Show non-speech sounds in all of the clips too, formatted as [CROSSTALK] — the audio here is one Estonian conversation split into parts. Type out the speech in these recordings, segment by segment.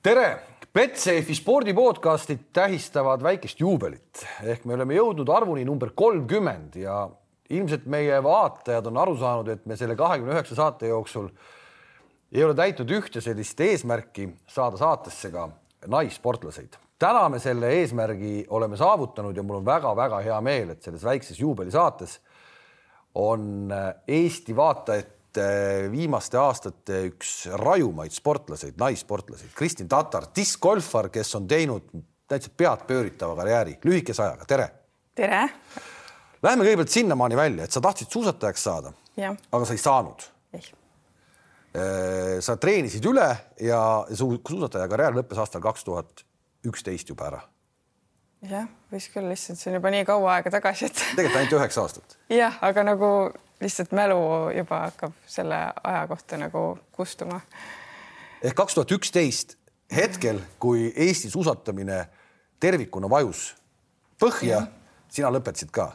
tere, Betsafe spordi podcastid tähistavad väikest juubelit ehk me oleme jõudnud arvuni number kolmkümmend ja ilmselt meie vaatajad on aru saanud, et me selle kahekümne üheksa saate jooksul ei ole täitnud ühte sellist eesmärki saada saatesse ka naissportlaseid. täna me selle eesmärgi oleme saavutanud ja mul on väga-väga hea meel, et selles väikses juubelisaates on Eesti vaatajate viimaste aastate üks rajumaid sportlaseid, naissportlaseid, Kristin Tatar, diskgolfar, kes on teinud täitsa peadpööritava karjääri lühikese ajaga. tere. tere. Läheme kõigepealt sinnamaani välja, et sa tahtsid suusatajaks saada, aga sa ei saanud. sa treenisid üle ja su suusataja karjäär lõppes aastal kaks tuhat üksteist juba ära. jah, võis küll, lihtsalt see on juba nii kaua aega tagasi, et. tegelikult ainult üheksa aastat. jah, aga nagu lihtsalt mälu juba hakkab selle aja kohta nagu kustuma. ehk kaks tuhat üksteist hetkel, kui Eesti suusatamine tervikuna vajus põhja, sina lõpetasid ka?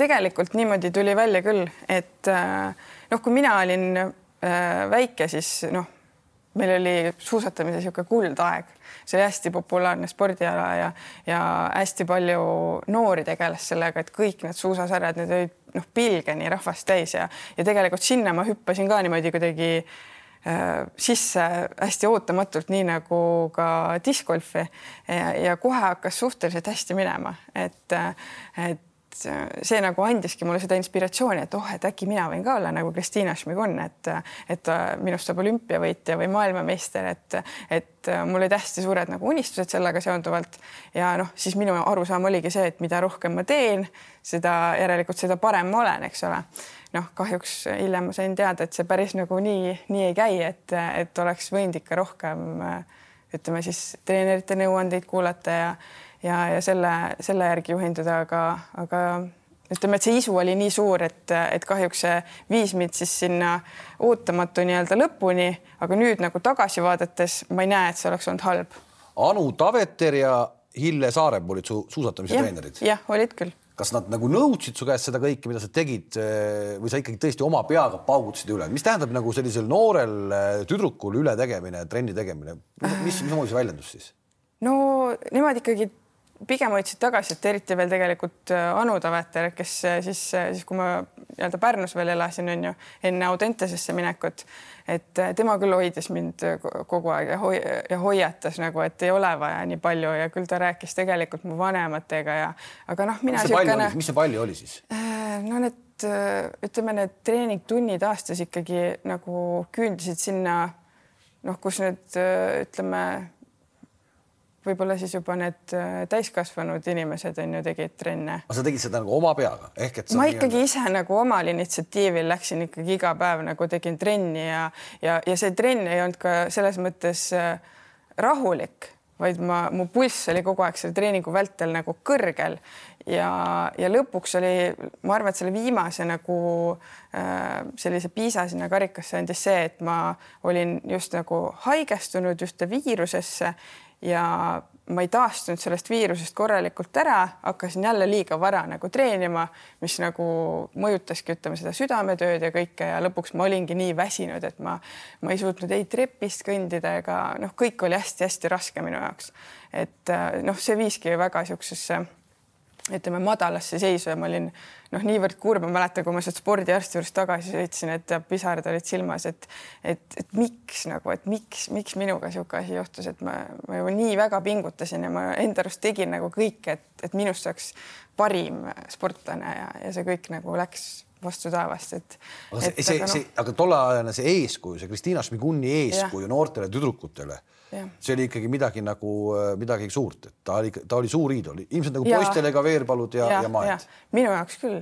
tegelikult niimoodi tuli välja küll, et noh, kui mina olin väike, siis noh, meil oli suusatamise niisugune kuldaeg, see oli hästi populaarne spordiala ja, ja hästi palju noori tegeles sellega, et kõik need suusasarjad, need olid noh, pilgeni rahvast täis ja, ja tegelikult sinna ma hüppasin ka niimoodi kuidagi äh, sisse hästi ootamatult, nii nagu ka diskgolfi ja, ja kohe hakkas suhteliselt hästi minema, et, et see nagu andiski mulle seda inspiratsiooni, et oh, et äkki mina võin ka olla nagu Kristiina Šmigun, et, et minust saab olümpiavõitja või maailmameister, et, et mul olid hästi suured nagu unistused sellega seonduvalt ja noh, siis minu arusaam oligi see, et mida rohkem ma teen, seda järelikult seda parem ma olen, eks ole. noh, kahjuks hiljem ma sain teada, et see päris nagu nii, nii ei käi, et, et oleks võinud ikka rohkem ütleme siis treenerite nõuandeid kuulata ja ja, ja selle, selle järgi juhinduda, aga, aga ütleme, et see isu oli nii suur, et, et kahjuks see viis mind siis sinna ootamatu nii-öelda lõpuni, aga nüüd nagu tagasi vaadates ma ei näe, et see oleks olnud halb. Anu Taveter ja Hille Saarep olid su suusatamise ja, treenerid? jah, olid küll. kas nad nagu nõudsid su käest seda kõike, mida sa tegid või sa ikkagi tõesti oma peaga paugutasid üle, mis tähendab nagu sellisel noorel tüdrukul ületegemine, trenni tegemine, mis, mismoodi see väljendus siis? no nemad ikkagi pigem hoidsid tagasi, et eriti veel tegelikult Anu Taveter, kes siis, siis kui ma nii-öelda Pärnus veel elasin, on ju, enne Audentesesse minekut, et tema küll hoidis mind kogu aeg ja, hoi ja hoiatas nagu, et ei ole vaja nii palju ja küll ta rääkis tegelikult mu vanematega ja aga noh, mina niisugune. mis see palju oli siis? no need ütleme, need treeningtunnid aastas ikkagi nagu küündisid sinna noh, kus need ütleme võib-olla siis juba need äh, täiskasvanud inimesed on ju tegid trenne. aga sa tegid seda nagu oma peaga ehk et ma ikkagi nii... ise nagu omal initsiatiivil läksin ikkagi iga päev nagu tegin trenni ja, ja, ja see trenn ei olnud ka selles mõttes äh, rahulik, vaid ma, mu pulss oli kogu aeg selle treeningu vältel nagu kõrgel ja, ja lõpuks oli, ma arvan, et selle viimase nagu äh, sellise piisa sinna karikasse andis see, et ma olin just nagu haigestunud ühte viirusesse ja ma ei taastunud sellest viirusest korralikult ära, hakkasin jälle liiga vara nagu treenima, mis nagu mõjutaski, ütleme seda südametööd ja kõike ja lõpuks ma olingi nii väsinud, et ma, ma ei suutnud ei trepist kõndida ega noh, kõik oli hästi-hästi raske minu jaoks. et noh, see viiski väga niisugusesse ütleme madalasse seisu ja ma olin noh, niivõrd kurb, ma mäletan, kui ma sealt spordiarsti juurest tagasi sõitsin, et pisarad olid silmas, et et, et miks nagu, et miks, miks minuga niisugune asi juhtus, et ma, ma ju nii väga pingutasin ja ma enda arust tegin nagu kõike, et, et minust saaks parim sportlane ja, ja see kõik nagu läks vastu taevast, et. aga see, see, see, aga tolleajane see eeskuju, see Kristiina Šmiguni eeskuju ja. noortele tüdrukutele see oli ikkagi midagi nagu äh, midagi suurt, et ta oli, ta oli suur iidol, ilmselt nagu ja. poistele ka Veerpalud ja, ja, ja Maet. minu jaoks küll.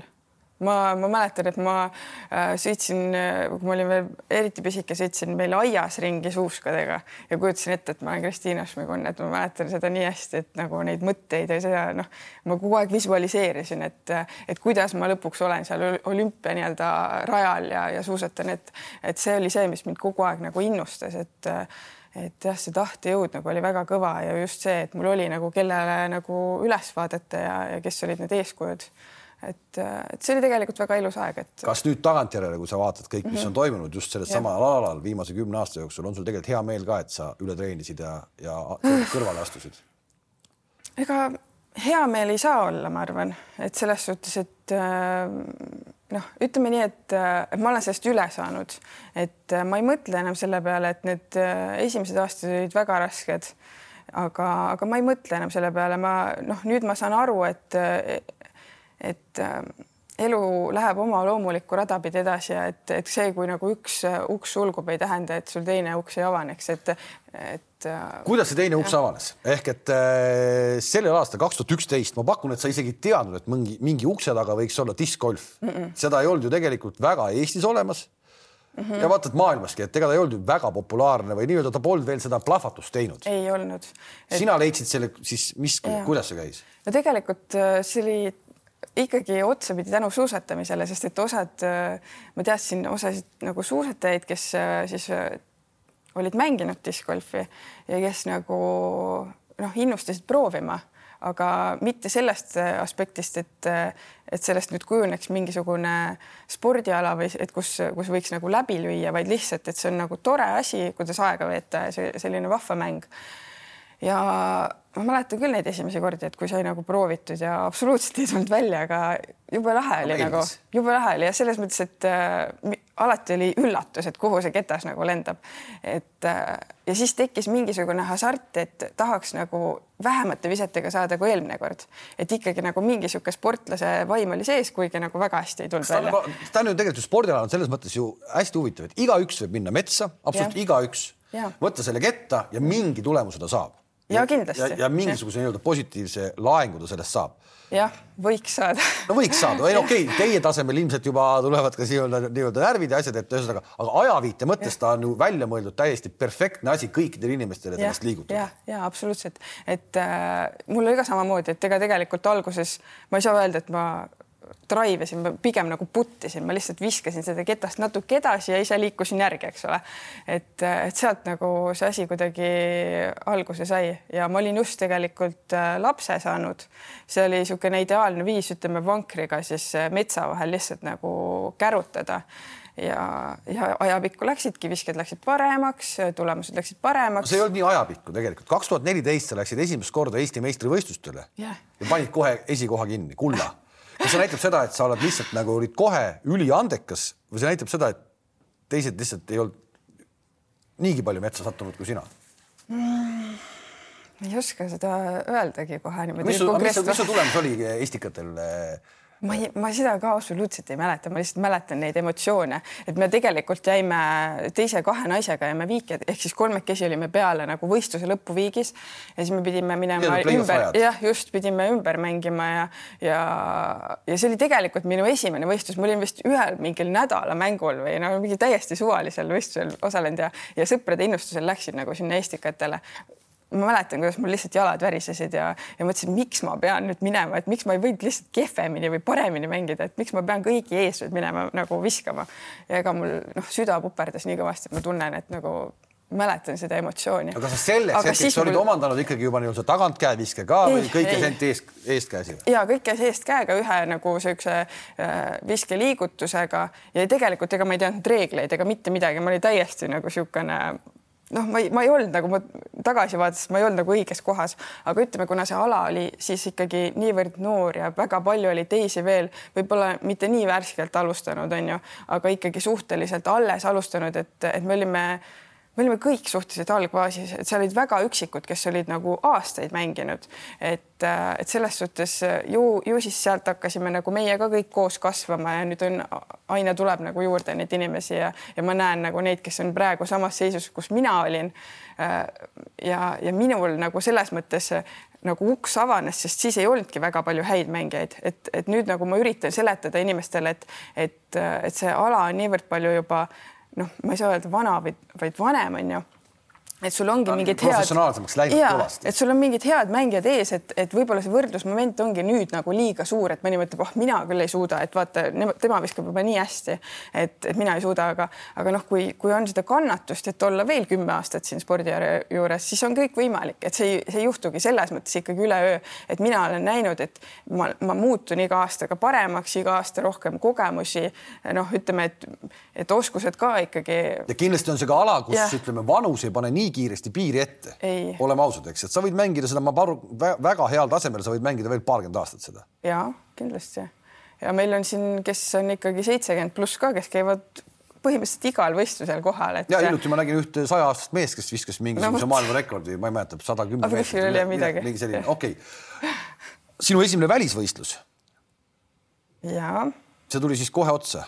ma, ma mäletan, et ma äh, sõitsin, äh, kui ma olin veel eriti pisike, sõitsin meil aias ringi suuskadega ja kujutasin ette, et ma olen Kristiina Šmigun, et ma mäletan seda nii hästi, et nagu neid mõtteid ja seda noh, ma kogu aeg visualiseerisin, et, et kuidas ma lõpuks olen seal olümpia nii-öelda rajal ja, ja suusatan, et, et see oli see, mis mind kogu aeg nagu innustas, et et jah, see tahtejõud nagu oli väga kõva ja just see, et mul oli nagu kellele nagu üles vaadata ja, ja kes olid need eeskujud. et, et see oli tegelikult väga ilus aeg, et. kas nüüd tagantjärele, kui sa vaatad kõik, mis mm -hmm. on toimunud just sellel samal alal viimase kümne aasta jooksul, on sul tegelikult hea meel ka, et sa üle treenisid ja, ja kõrvale astusid? ega hea meel ei saa olla, ma arvan, et selles suhtes, et äh, noh, ütleme nii, et, äh, et ma olen sellest üle saanud, et äh, ma ei mõtle enam selle peale, et need esimesed aastad olid väga rasked. aga, aga ma ei mõtle enam selle peale, ma noh, nüüd ma saan aru, et, et elu läheb oma loomulikku rada pidi edasi ja et, et see, kui nagu üks uks sulgub, ei tähenda, et sul teine uks ei avaneks, et, et. Kuidas see teine uks avanes ehk et äh, sellel aastal kaks tuhat üksteist ma pakun, et sa isegi ei teadnud, et mingi mingi ukse taga võiks olla diskgolf mm. -mm. seda ei olnud ju tegelikult väga Eestis olemas Mm -hmm. ja vaata, et maailmaski, et ega ta ei olnud ju väga populaarne või nii-öelda ta polnud veel seda plahvatust teinud. ei olnud et.... sina leidsid selle siis, mis, kuidas see käis? no tegelikult äh, see oli ikkagi otsapidi tänu suusatamisele, sest et osad, äh, ma teadsin osasid nagu suusatajaid, kes äh, siis äh, olid mänginud discgolfi ja kes nagu noh, innustasid proovima, aga mitte sellest aspektist, et, et sellest nüüd kujuneks mingisugune spordiala või et kus, kus võiks nagu läbi lüüa, vaid lihtsalt, et see on nagu tore asi, kuidas aega veeta ja selline vahva mäng ja ma mäletan küll neid esimesi kordi, et kui sai nagu proovitud ja absoluutselt ei tulnud välja, aga jube lahe oli nagu, jube lahe oli ja selles mõttes, et äh, alati oli üllatus, et kuhu see ketas nagu lendab. et äh, ja siis tekkis mingisugune hasart, et tahaks nagu vähemate visetega saada kui eelmine kord, et ikkagi nagu mingi niisugune sportlase vaim oli sees, kuigi nagu väga hästi ei tulnud välja. ta on ju tegelikult ju spordiala on selles mõttes ju hästi huvitav, et igaüks võib minna metsa, absoluutselt igaüks, võtta selle ketta ja mingi tulemuse ta saab ja kindlasti. ja, ja mingisuguse nii-öelda positiivse laengu ta sellest saab. jah, võiks saada no võiks saada, ei okei okay,, teie tasemel ilmselt juba tulevad ka nii-öelda nii-öelda närvid ja asjad, et ühesõnaga, aga ajaviite mõttes ta on ju välja mõeldud täiesti perfektne asi kõikidele inimestele sellest liigutada. ja, ja absoluutselt, et äh, mul oli ka samamoodi, et ega tegelikult alguses ma ei saa öelda, et ma drive isin, ma pigem nagu puttisin, ma lihtsalt viskasin seda ketast natuke edasi ja ise liikusin järgi, eks ole. et, et sealt nagu see asi kuidagi alguse sai ja ma olin just tegelikult äh, lapse saanud. see oli niisugune ideaalne viis, ütleme vankriga siis äh, metsa vahel lihtsalt nagu kärutada ja, ja ajapikku läksidki, visked läksid paremaks, tulemused läksid paremaks. see ei olnud nii ajapikku tegelikult, kaks tuhat neliteist sa läksid esimest korda Eesti meistrivõistlustele yeah. ja panid kohe esikoha kinni, kulla [LAUGHS] kas see näitab seda, et sa oled lihtsalt nagu olid kohe üliandekas või see näitab seda, et teised lihtsalt ei olnud niigi palju metsa sattunud kui sina mm,? ei oska seda öeldagi kohe niimoodi. mis su, mis, su tulemus oli Estikatel äh, ma ei, ma seda ka absoluutselt ei mäleta, ma lihtsalt mäletan neid emotsioone, et me tegelikult jäime teise kahe naisega jäime viiki ehk siis kolmekesi olime peale nagu võistluse lõpuviigis ja siis me pidime minema ümber, jah, just pidime ümber mängima ja, ja, ja see oli tegelikult minu esimene võistlus, ma olin vist ühel mingil nädalamängul või no mingi täiesti suvalisel võistlusel osalenud ja, ja sõprade innustusel läksin nagu sinna Estikatele ma mäletan, kuidas mul lihtsalt jalad värisesid ja, ja mõtlesin, miks ma pean nüüd minema, et miks ma ei võinud lihtsalt kehvemini või paremini mängida, et miks ma pean kõigi ees nüüd minema nagu viskama. ja ega mul noh, süda puperdas nii kõvasti, et ma tunnen, et nagu mäletan seda emotsiooni. aga sa selleks hetkeks olid mul... omandanud ikkagi juba nii-öelda tagantkäeviske ka ei, või kõik käis ainult eest, eestkäsi? ja kõik käis eestkäega ühe nagu siukse äh, viskeliigutusega ja tegelikult ega ma ei teadnud reegleid ega mitte midagi, ma olin täiesti nagu siukene noh, ma ei, ma ei olnud nagu ma tagasi vaadates, ma ei olnud nagu õiges kohas, aga ütleme, kuna see ala oli siis ikkagi niivõrd noor ja väga palju oli teisi veel, võib-olla mitte nii värskelt alustanud, on ju, aga ikkagi suhteliselt alles alustanud, et, et me olime me olime kõik suhteliselt algfaasis, et seal olid väga üksikud, kes olid nagu aastaid mänginud, et, äh, et selles suhtes äh, ju, ju siis sealt hakkasime nagu meie ka kõik koos kasvama ja nüüd on, aina tuleb nagu juurde neid inimesi ja, ja ma näen nagu neid, kes on praegu samas seisus, kus mina olin. Äh, ja, ja minul nagu selles mõttes nagu uks avanes, sest siis ei olnudki väga palju häid mängijaid, et, et nüüd nagu ma üritan seletada inimestele, et, et, et see ala on niivõrd palju juba noh, ma ei saa öelda vana, vaid, vaid vanem on ju et sul ongi mingid head. professionaalsemaks läinud kõvasti. et sul on mingid head mängijad ees, et, et võib-olla see võrdlusmoment ongi nüüd nagu liiga suur, et mõni mõtleb, oh, mina küll ei suuda, et vaata, tema viskab juba nii hästi, et, et mina ei suuda, aga, aga noh, kui, kui on seda kannatust, et olla veel kümme aastat siin spordi juures, siis on kõik võimalik, et see ei, see ei juhtugi selles mõttes ikkagi üleöö, et mina olen näinud, et ma, ma muutun iga aastaga paremaks, iga aasta rohkem kogemusi. noh, ütleme, et, et oskused ka ikkagi. ja kindlasti on see ka ala, kus ja. ütleme, vanus ei pane nii nii kiiresti piiri ette. oleme ausad, eks, et sa võid mängida seda, ma paru, väga heal tasemel, sa võid mängida veel paarkümmend aastat seda. ja kindlasti ja meil on siin, kes on ikkagi seitsekümmend pluss ka, kes käivad põhimõtteliselt igal võistlusel kohal, et. ja hiljuti ma nägin ühte saja-aastast meest, kes viskas mingisuguse no, maailmarekordi, ma ei mäleta, sada kümme. midagi. mingi selline, okei okay.. sinu esimene välisvõistlus? jaa. see tuli siis kohe otsa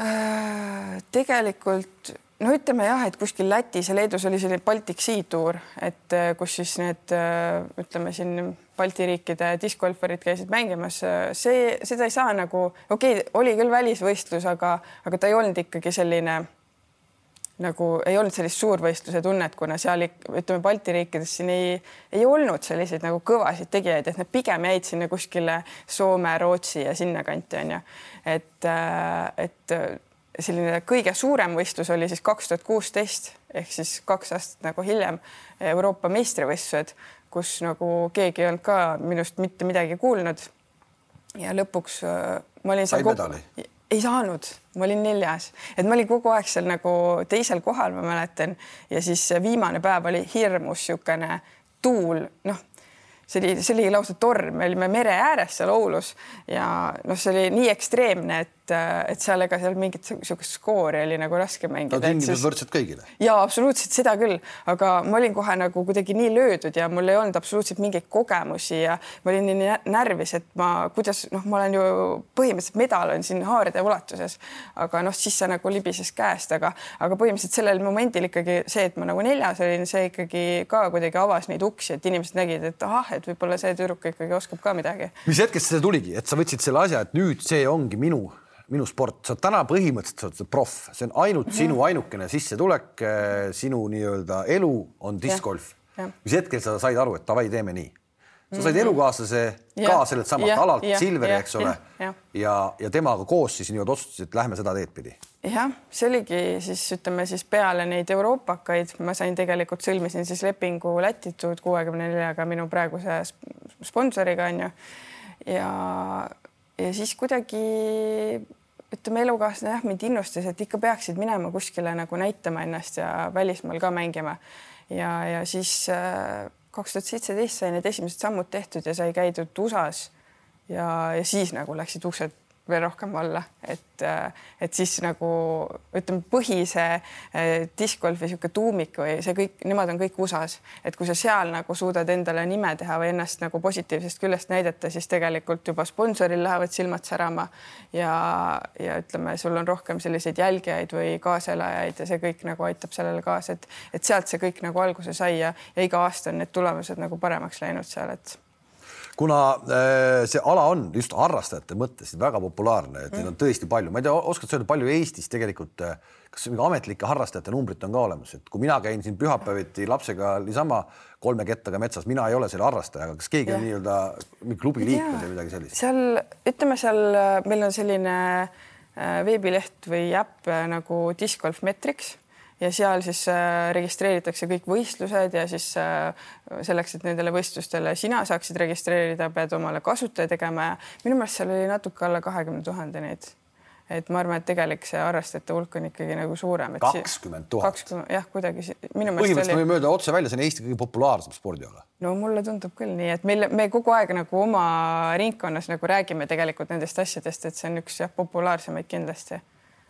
äh,? tegelikult no ütleme jah, et kuskil Lätis ja Leedus oli selline Baltic Sea Tour, et äh, kus siis need äh, ütleme siin Balti riikide diskgolfarid käisid mängimas, see, seda ei saa nagu, okei okay,, oli küll välisvõistlus, aga, aga ta ei olnud ikkagi selline nagu ei olnud sellist suurvõistluse tunnet, kuna seal ütleme Balti riikides siin ei, ei olnud selliseid nagu kõvasid tegijaid, et need pigem jäid sinna kuskile Soome, Rootsi ja sinnakanti onju, et, äh, et selline kõige suurem võistlus oli siis kaks tuhat kuusteist ehk siis kaks aastat nagu hiljem Euroopa meistrivõistlused, kus nagu keegi ei olnud ka minust mitte midagi kuulnud. ja lõpuks äh, ma olin seal. ei saanud, ma olin neljas, et ma olin kogu aeg seal nagu teisel kohal, ma mäletan, ja siis viimane päev oli hirmus niisugune tuul, noh see oli, see oli lausa torm, me olime mere ääres seal Oulus ja noh, see oli nii ekstreemne, et et, et seal ega seal mingit niisugust skoori oli nagu raske mängida. no tingimused siis... võrdsed kõigile. ja absoluutselt seda küll, aga ma olin kohe nagu kuidagi nii löödud ja mul ei olnud absoluutselt mingeid kogemusi ja ma olin nii närvis, et ma, kuidas noh, ma olen ju põhimõtteliselt medal on siin haarde ulatuses, aga noh, siis see nagu libises käest, aga, aga põhimõtteliselt sellel momendil ikkagi see, et ma nagu neljas olin, see ikkagi ka kuidagi avas neid uksi, et inimesed nägid, et ahah, et võib-olla see tüdruk ikkagi oskab ka midagi. mis hetkest see tuligi, et sa võtsid selle asja, et nüüd see ongi minu minu sport, sa oled täna põhimõtteliselt sa oled proff, see on ainult mm -hmm. sinu ainukene sissetulek, eh, sinu nii-öelda elu on discgolf. mis hetkel sa said aru, et davai, teeme nii? sa said mhm. elukaaslase ja, ka sellelt samalt ja, alalt, Silveri, eks ole, ja, ja. ja, temaga koos siis nii-öelda otsustasid, et lähme seda teed pidi. jah, see oligi siis ütleme siis peale neid euroopakaid, ma sain tegelikult sõlmisin siis lepingu Latitude kuuekümne neljaga minu praeguse sponsoriga onju ja, ja siis kuidagi ütleme, elukaaslane jah, mind innustas, et ikka peaksid minema kuskile nagu näitama ennast ja välismaal ka mängima. ja, ja siis äh, kaks tuhat seitseteist sai need esimesed sammud tehtud ja sai käidud USA-s ja, ja siis nagu läksid uksed veel rohkem alla, et, et siis nagu ütleme, põhise eh, discgolfi niisugune tuumik või see kõik, nemad on kõik USA-s, et kui sa seal nagu suudad endale nime teha või ennast nagu positiivsest küljest näidata, siis tegelikult juba sponsoril lähevad silmad särama. Ja, ja ütleme, sul on rohkem selliseid jälgijaid või kaaselajaid ja see kõik nagu aitab sellele kaasa, et, et sealt see kõik nagu alguse sai ja, ja iga aasta on need tulemused nagu paremaks läinud seal, et kuna äh, see ala on just harrastajate mõttes väga populaarne, et neid on tõesti palju, ma ei tea, oskad sa öelda, palju Eestis tegelikult, äh, kas mingi ametlike harrastajate numbrit on ka olemas, et kui mina käin siin pühapäeviti lapsega niisama kolme kettaga metsas, mina ei ole selle harrastaja, aga kas keegi ja. on nii-öelda mingi klubi liikmed või midagi sellist? seal ütleme seal äh, meil on selline veebileht või äpp nagu Disc Golf Metrics ja seal siis äh, registreeritakse kõik võistlused ja siis äh, selleks, et nendele võistlustele sina saaksid registreerida, pead omale kasutaja tegema ja minu meelest seal oli natuke alla kahekümne tuhande neid et ma arvan, et tegelik see harrastajate hulk on ikkagi nagu suurem. kakskümmend tuhat. jah, kuidagi minu meelest. põhimõtteliselt oli... võime öelda otse välja, see on Eesti kõige populaarsem spordiala. no mulle tundub küll nii, et meil, me kogu aeg nagu oma ringkonnas nagu räägime tegelikult nendest asjadest, et see on üks jah, populaarsemaid kindlasti.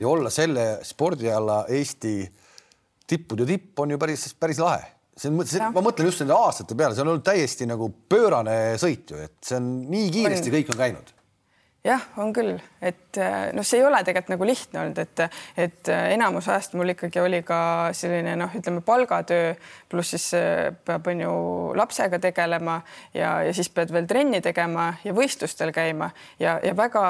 ja olla selle spordiala Eesti tippude tipp on ju päris, päris lahe. see on, ma mõtlen just nende aastate peale, see on olnud täiesti nagu pöörane sõit ju, et see on nii kiiresti on. kõik on käinud jah, on küll, et noh, see ei ole tegelikult nagu lihtne olnud, et, et enamus ajast mul ikkagi oli ka selline noh, ütleme palgatöö pluss siis peab, on ju lapsega tegelema ja, ja siis pead veel trenni tegema ja võistlustel käima ja, ja väga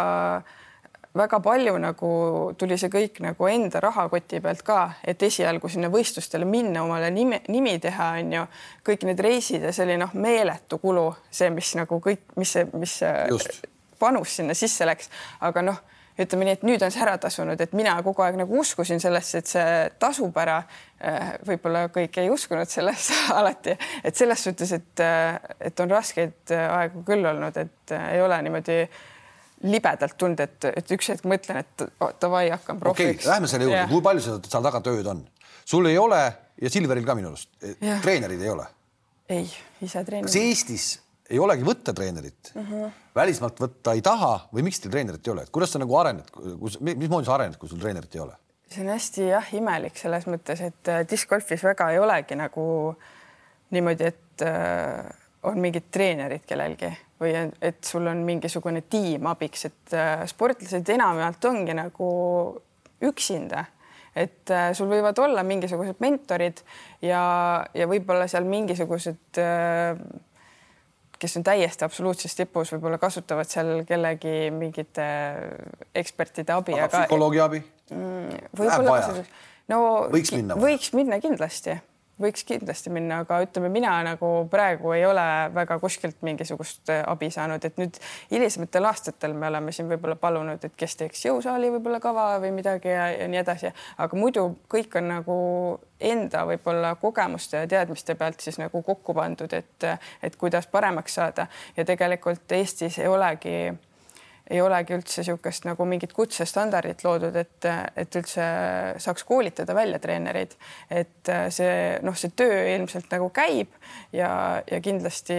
väga palju nagu tuli see kõik nagu enda rahakoti pealt ka, et esialgu sinna võistlustele minna, omale nime, nimi teha, on ju, kõik need reisid ja see oli noh, meeletu kulu, see, mis nagu kõik, mis see, mis Just. panus sinna sisse läks, aga noh ütleme nii, et nüüd on see ära tasunud, et mina kogu aeg nagu uskusin sellesse, et see tasub ära. Äh, võib-olla kõik ei uskunud sellesse [LAUGHS] alati, et selles suhtes, et, äh, et on raskeid aegu küll olnud, et äh, ei ole niimoodi libedalt tulnud, et, et üks hetk mõtlen, et davai, hakkan profiks. okay,, lähme selle juurde, kui palju seda seal taga tööd on? sul ei ole ja Silveril ka minu arust, treenerid ei ole? ei, ise treener. kas Eestis ei olegi võtta treenerit mm, -hmm. välismaalt võtta ei taha või miks teil treenerit ei ole, et kuidas sa nagu arened, kus, mismoodi sa arened, kui sul treenerit ei ole? see on hästi jah, imelik selles mõttes, et äh, discgolfis väga ei olegi nagu niimoodi, et äh, on mingid treenerid kellelgi või et sul on mingisugune tiim abiks, et äh, sportlased enamjaolt ongi nagu üksinda et äh, sul võivad olla mingisugused mentorid ja, ja võib-olla seal mingisugused äh, kes on täiesti absoluutses tipus, võib-olla kasutavad seal kellegi mingite ekspertide abi. aga psühholoogi abi mm,? võib-olla no võiks minna, võiks minna kindlasti võiks kindlasti minna, aga ütleme, mina nagu praegu ei ole väga kuskilt mingisugust äh, abi saanud, et nüüd hilisematel aastatel me oleme siin võib-olla palunud, et kes teeks jõusaali võib-olla kava või midagi ja, ja nii edasi, aga muidu kõik on nagu enda võib-olla kogemuste ja teadmiste pealt siis nagu kokku pandud, et, et kuidas paremaks saada. Ja tegelikult Eestis ei olegi ei olegi üldse niisugust nagu mingit kutsestandardit loodud, et, et üldse saaks koolitada välja treenereid. et see noh, see töö ilmselt nagu käib ja, ja kindlasti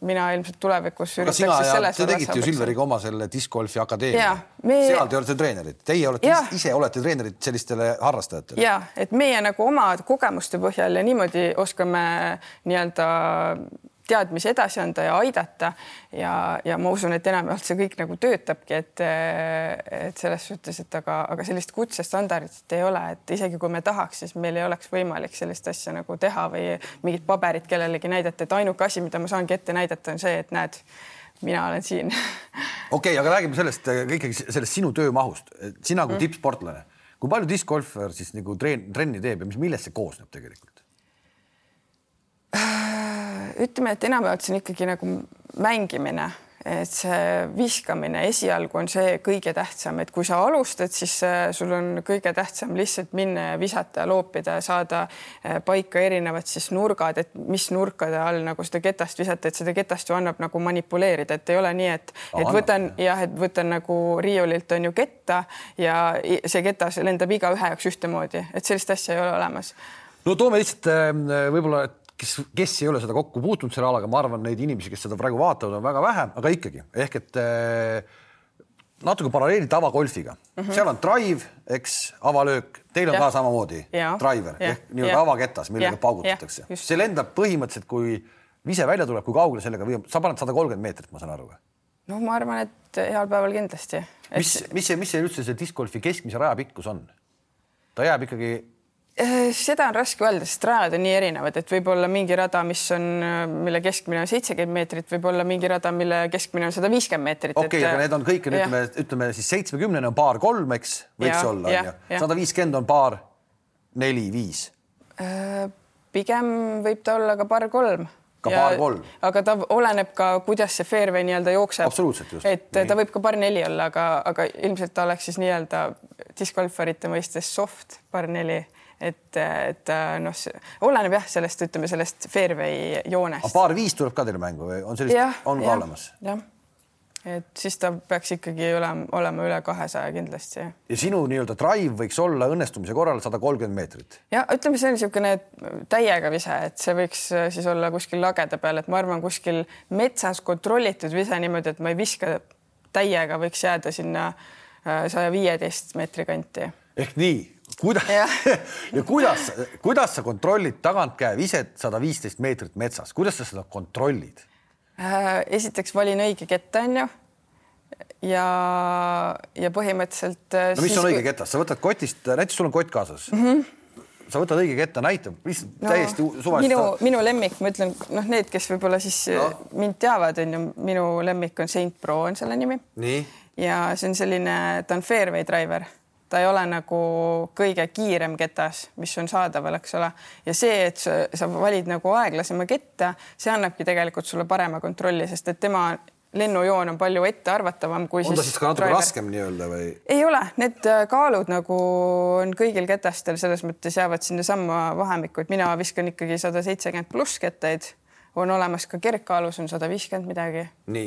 mina ilmselt tulevikus üritaks siis selles te tegite ju Silveriga oma selle discgolfi akadeemia. Me... seal te olete treenerid, teie olete ja. ise olete treenerid sellistele harrastajatele. ja et meie nagu oma kogemuste põhjal ja niimoodi oskame nii-öelda teadmisi edasi anda ja aidata. ja, ja ma usun, et enamjaolt see kõik nagu töötabki, et, et selles suhtes, et aga, aga sellist kutsestandardit ei ole, et isegi kui me tahaks, siis meil ei oleks võimalik sellist asja nagu teha või mingit paberit kellelegi näidata, et ainuke asi, mida ma saangi ette näidata, on see, et näed, mina olen siin. [LAUGHS] okei okay,, aga räägime sellest ikkagi sellest sinu töömahust, sina kui mm. tippsportlane, kui palju discgolfer siis nagu treen, trenni teeb ja mis, millest see koosneb tegelikult? Ütleme, et enamjaolt see on ikkagi nagu mängimine, et see viskamine esialgu on see kõige tähtsam, et kui sa alustad, siis äh, sul on kõige tähtsam lihtsalt minna ja visata loopida ja saada äh, paika erinevad siis nurgad, et mis nurkade all nagu seda ketast visata, et seda ketast ju annab nagu manipuleerida, et ei ole nii, et, et võtan jah, et võtan nagu riiulilt on ju ketta ja see ketas lendab igaühe jaoks ühtemoodi, et sellist asja ei ole olemas. No toome lihtsalt äh, võib-olla kes, kes ei ole seda kokku puutunud selle alaga, ma arvan, neid inimesi, kes seda praegu vaatavad, on väga vähe, aga ikkagi ehk et äh, natuke paralleeli tavagolfiga mm, -hmm. seal on drive, eks, avalöök, teil on ja. ka samamoodi ja. driver ja. ehk nii-öelda avaketas, millega ja. paugutatakse. see lendab põhimõtteliselt, kui vise välja tuleb, kui kaugele sellega või sa paned sada kolmkümmend meetrit, ma saan aru või? no ma arvan, et heal päeval kindlasti et.... mis, mis see, mis see üldse see discgolfi keskmise raja pikkus on? ta jääb ikkagi seda on raske öelda, sest rajad on nii erinevad, et võib-olla mingi rada, mis on, mille keskmine on seitsekümmend meetrit, võib-olla mingi rada, mille keskmine on sada viiskümmend meetrit. okei okay,, aga need on kõik, ütleme, ütleme siis seitsmekümnene on paar kolm, eks võiks ja, olla, onju. sada viiskümmend on paar neli-viis. Äh, pigem võib ta olla ka paar kolm ka ja, paar kolm. aga ta oleneb ka, kuidas see fairway nii-öelda jookseb. absoluutselt just. et nii. ta võib ka par neli olla, aga, aga ilmselt ta oleks siis nii-öelda discgolfarite mõistes soft par neli et, et noh, oleneb jah, sellest, ütleme sellest fairway joonest. paar viis tuleb ka teile mängu või on sellist, on ka ja, olemas? jah, et siis ta peaks ikkagi olema, olema üle kahesaja kindlasti. ja sinu nii-öelda drive võiks olla õnnestumise korral sada kolmkümmend meetrit? ja ütleme, see on niisugune täiega vise, et see võiks äh, siis olla kuskil lageda peal, et ma arvan, kuskil metsas kontrollitud vise niimoodi, et ma ei viska täiega, võiks jääda sinna äh, saja viieteist meetri kanti. ehk nii kuidas [LAUGHS] ja, kuidas, kuidas sa kontrollid tagantkäe viset sada viisteist meetrit metsas, kuidas sa seda kontrollid äh,? esiteks valin õige ketta, onju. ja, ja põhimõtteliselt. Äh, no mis siis... on õige ketas, sa võtad kotist, näiteks sul on kott kaasas mm. -hmm sa võtad õige ketta, näitab, lihtsalt no, täiesti suvaliselt. minu, minu lemmik, ma ütlen, noh, need, kes võib-olla siis no. mind teavad, on ju, minu lemmik on Saint Pro on selle nimi. ja see on selline, ta on fairway driver, ta ei ole nagu kõige kiirem ketas, mis on saadaval, eks ole. ja see, et sa, sa valid nagu aeglasema ketta, see annabki tegelikult sulle parema kontrolli, sest et tema lennujoon on palju ettearvatavam kui on ta siis ka natuke driver. raskem nii-öelda või? ei ole, need äh, kaalud nagu on kõigil ketastel selles mõttes jäävad sinnasamma vahemikku, et mina viskan ikkagi sada seitsekümmend pluss kettaid on olemas ka kergkaalus on sada viiskümmend midagi,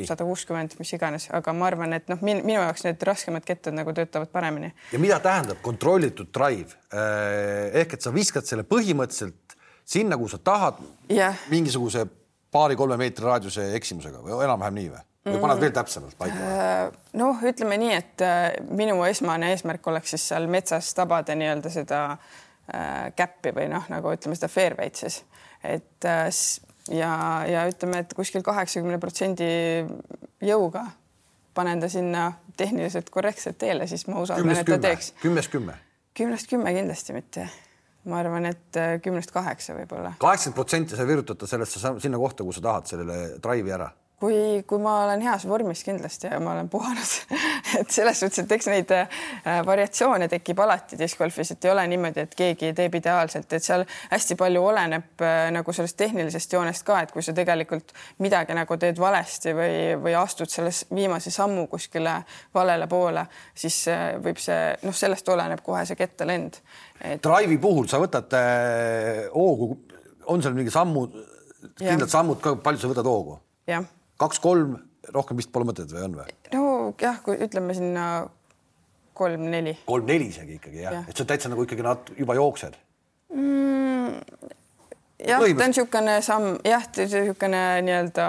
sada kuuskümmend, mis iganes, aga ma arvan, et noh, minu jaoks need raskemad kettad nagu töötavad paremini. ja mida tähendab kontrollitud drive äh, ehk et sa viskad selle põhimõtteliselt sinna, kuhu sa tahad yeah. mingisuguse paari-kolme meetri raadiuse eksimusega või enam-vähem nii või? või paned veel täpsemalt paika? Äh, noh, ütleme nii, et äh, minu esmane eesmärk oleks siis seal metsas tabada nii-öelda seda käppi või noh, nagu ütleme seda fairway'd siis, et ja, ja ütleme, et kuskil kaheksakümne protsendi jõuga panen ta sinna tehniliselt korrektselt teele, siis ma usaldan, et ta teeks. kümnest kümme? kümnest kümme kindlasti mitte. ma arvan, et äh, kümnest kaheksa võib-olla. kaheksakümmend protsenti sa virutad ta sellesse sinna kohta, kuhu sa tahad sellele drive'i ära kui, kui ma olen heas vormis kindlasti ja ma olen puhanud [LAUGHS] et selles suhtes, et eks neid äh, variatsioone tekib alati discgolfis, et ei ole niimoodi, et keegi teeb ideaalselt, et seal hästi palju oleneb äh, nagu sellest tehnilisest joonest ka, et kui sa tegelikult midagi nagu teed valesti või, või astud selles viimase sammu kuskile valele poole, siis äh, võib see noh, sellest oleneb kohe see kettalend et.... Drive'i puhul sa võtad hoogu, on seal mingi sammud, kindlad sammud ka, palju sa võtad hoogu? jah kaks-kolm, rohkem vist pole mõtet või on või? nojah, kui ütleme sinna kolm-neli. kolm-neli isegi ikkagi jah ja., et sa täitsa nagu ikkagi nad juba jooksed mm,. jah, ta on niisugune samm, jah, niisugune nii-öelda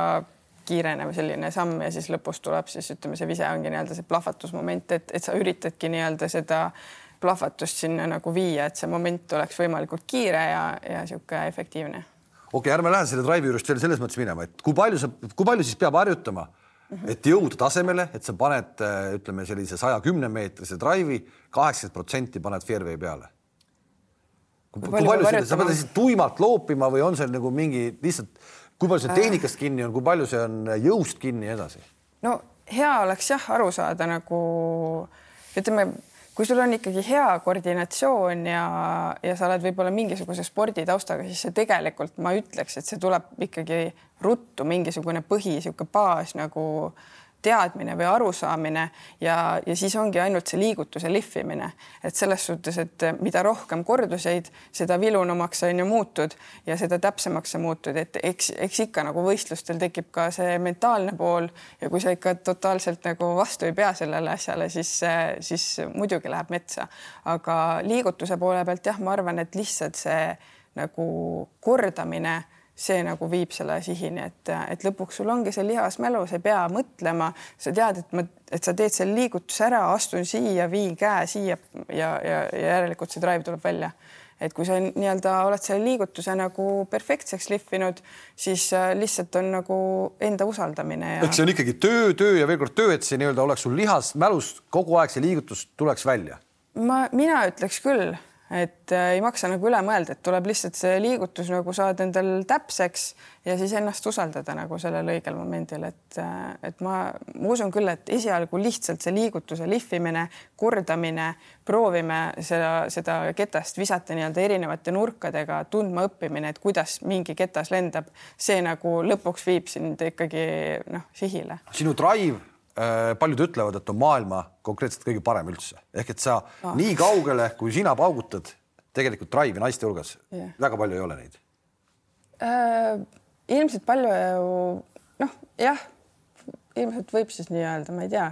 kiirenev selline samm ja siis lõpus tuleb siis ütleme, see vise ongi nii-öelda see plahvatusmoment, et, et sa üritadki nii-öelda seda plahvatust sinna nagu viia, et see moment oleks võimalikult kiire ja, ja niisugune efektiivne okei okay,, ärme lähe selle drive'i juurest veel selles mõttes minema, et kui palju sa, kui palju siis peab harjutama, et jõuda tasemele, et sa paned, äh, ütleme sellise saja kümne meetrise drive'i, kaheksakümmend protsenti paned fairway peale. kui palju, palju seda, sa pead lihtsalt tuimalt loopima või on seal nagu mingi lihtsalt, kui palju see äh. tehnikast kinni on, kui palju see on jõust kinni ja edasi? no hea oleks jah aru saada nagu ütleme kui sul on ikkagi hea koordinatsioon ja, ja sa oled võib-olla mingisuguse sporditaustaga, siis see tegelikult ma ütleks, et see tuleb ikkagi ruttu mingisugune põhi, niisugune baas nagu teadmine või arusaamine ja, ja siis ongi ainult see liigutuse lihvimine, et selles suhtes, et mida rohkem korduseid, seda vilunumaks on ju muutud ja seda täpsemaks sa muutud, et eks, eks ikka nagu võistlustel tekib ka see mentaalne pool ja kui sa ikka totaalselt nagu vastu ei pea sellele asjale, siis, siis muidugi läheb metsa, aga liigutuse poole pealt jah, ma arvan, et lihtsalt see nagu kordamine see nagu viib selle sihini, et, et lõpuks sul ongi see lihasmälu, sa ei pea mõtlema, sa tead, et ma, et sa teed selle liigutuse ära, astun siia, viin käe siia ja, ja, ja järelikult see drive tuleb välja. et kui sa nii-öelda oled selle liigutuse nagu perfektseks lihvinud, siis äh, lihtsalt on nagu enda usaldamine ja.... eks see on ikkagi töö, töö ja veel kord töö, et see nii-öelda oleks sul lihasmälus kogu aeg see liigutus tuleks välja. ma, mina ütleks küll et äh, ei maksa nagu üle mõelda, et tuleb lihtsalt see liigutus nagu saada endal täpseks ja siis ennast usaldada nagu sellel õigel momendil, et, äh, et ma, ma usun küll, et esialgu lihtsalt see liigutuse lihvimine, kordamine, proovime seda, seda ketast visata nii-öelda erinevate nurkadega, tundma õppimine, et kuidas mingi ketas lendab, see nagu lõpuks viib sind ikkagi noh, sihile. sinu drive paljud ütlevad, et on maailma konkreetselt kõige parem üldse, ehk et sa ah. nii kaugele, kui sina paugutad, tegelikult drive'i naiste hulgas yeah. väga palju ei ole neid äh,. ilmselt palju ju noh, jah, ilmselt võib siis nii öelda, ma ei tea,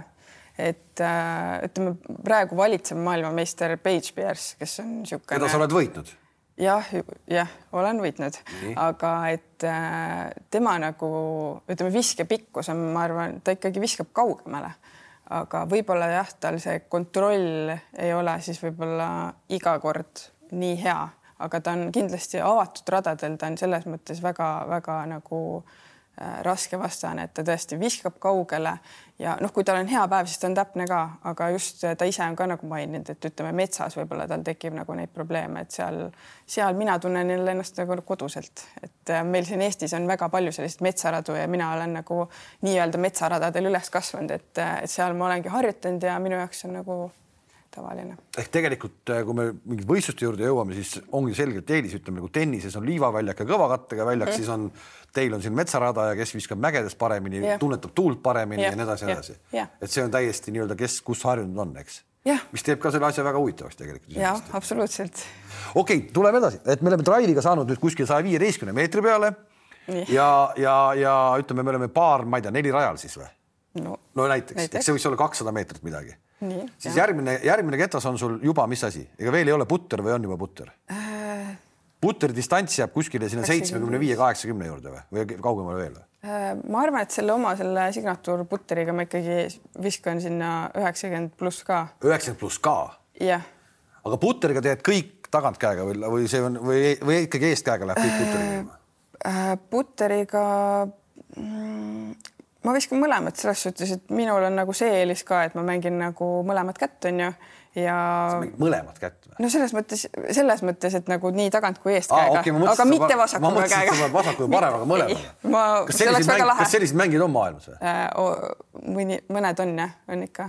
et äh, ütleme praegu valitsev maailmameister Paige Pierce, kes on niisugune. keda sa oled võitnud jah, jah, olen võitnud, aga et äh, tema nagu ütleme, viskepikkus on, ma arvan, ta ikkagi viskab kaugemale, aga võib-olla jah, tal see kontroll ei ole siis võib-olla iga kord nii hea, aga ta on kindlasti avatud radadel, ta on selles mõttes väga-väga nagu äh, raske vastane, et ta tõesti viskab kaugele ja noh, kui tal on hea päev, siis ta on täpne ka, aga just ta ise on ka nagu maininud, et ütleme metsas võib-olla tal tekib nagu neid probleeme, et seal, seal mina tunnen jälle ennast nagu koduselt, et äh, meil siin Eestis on väga palju selliseid metsaradu ja mina olen nagu nii-öelda metsaradadel üles kasvanud, et, seal ma olengi harjutanud ja minu jaoks on nagu tavaline. ehk tegelikult, äh, kui me mingite võistluste juurde jõuame, siis ongi selgelt eelis, ütleme nagu tennises on liivaväljak ja kõva kattega väljak mm., siis on teil on siin metsarada ja kes viskab mägedes paremini yeah., tunnetab tuult paremini yeah. ja nii edasi nii edasi yeah.. et see on täiesti nii-öelda, kes kus harjunud on, eks yeah.. mis teeb ka selle asja väga huvitavaks tegelikult. jah, absoluutselt. okei okay,, tuleme edasi, et me oleme Drive'iga saanud nüüd kuskil saja viieteistkümne meetri peale. ja, ja, ja ütleme, me oleme paar, ma ei tea, neli rajal siis või? no, no näiteks, näiteks., eks see võiks olla kakssada meetrit midagi siis jah. järgmine, järgmine ketas on sul juba, mis asi, ega veel ei ole putter või on juba putter äh...? Putteri distants jääb kuskile sinna seitsmekümne viie, kaheksakümne juurde või, või kaugemale veel või? Äh, ma arvan, et selle oma selle signatuur putteriga ma ikkagi viskan sinna üheksakümmend pluss ka. üheksakümmend pluss ka? jah. aga putteriga teed kõik tagantkäega või, või see on või, või ikkagi eestkäega läheb kõik putteriga äh,? putteriga ma viskan mõlemat selles suhtes, et minul on nagu see eelis ka, et ma mängin nagu mõlemat kätt, onju ja. mõlemat kätt või? no selles mõttes, selles mõttes, et nagu nii tagant kui eest käega okay,, aga mitte vasakuga käega. vasaku ja [LAUGHS] paremaga mõlemaga. kas selliseid mäng, kas selliseid mängid on maailmas või äh,? mõni, mõned on jah, on ikka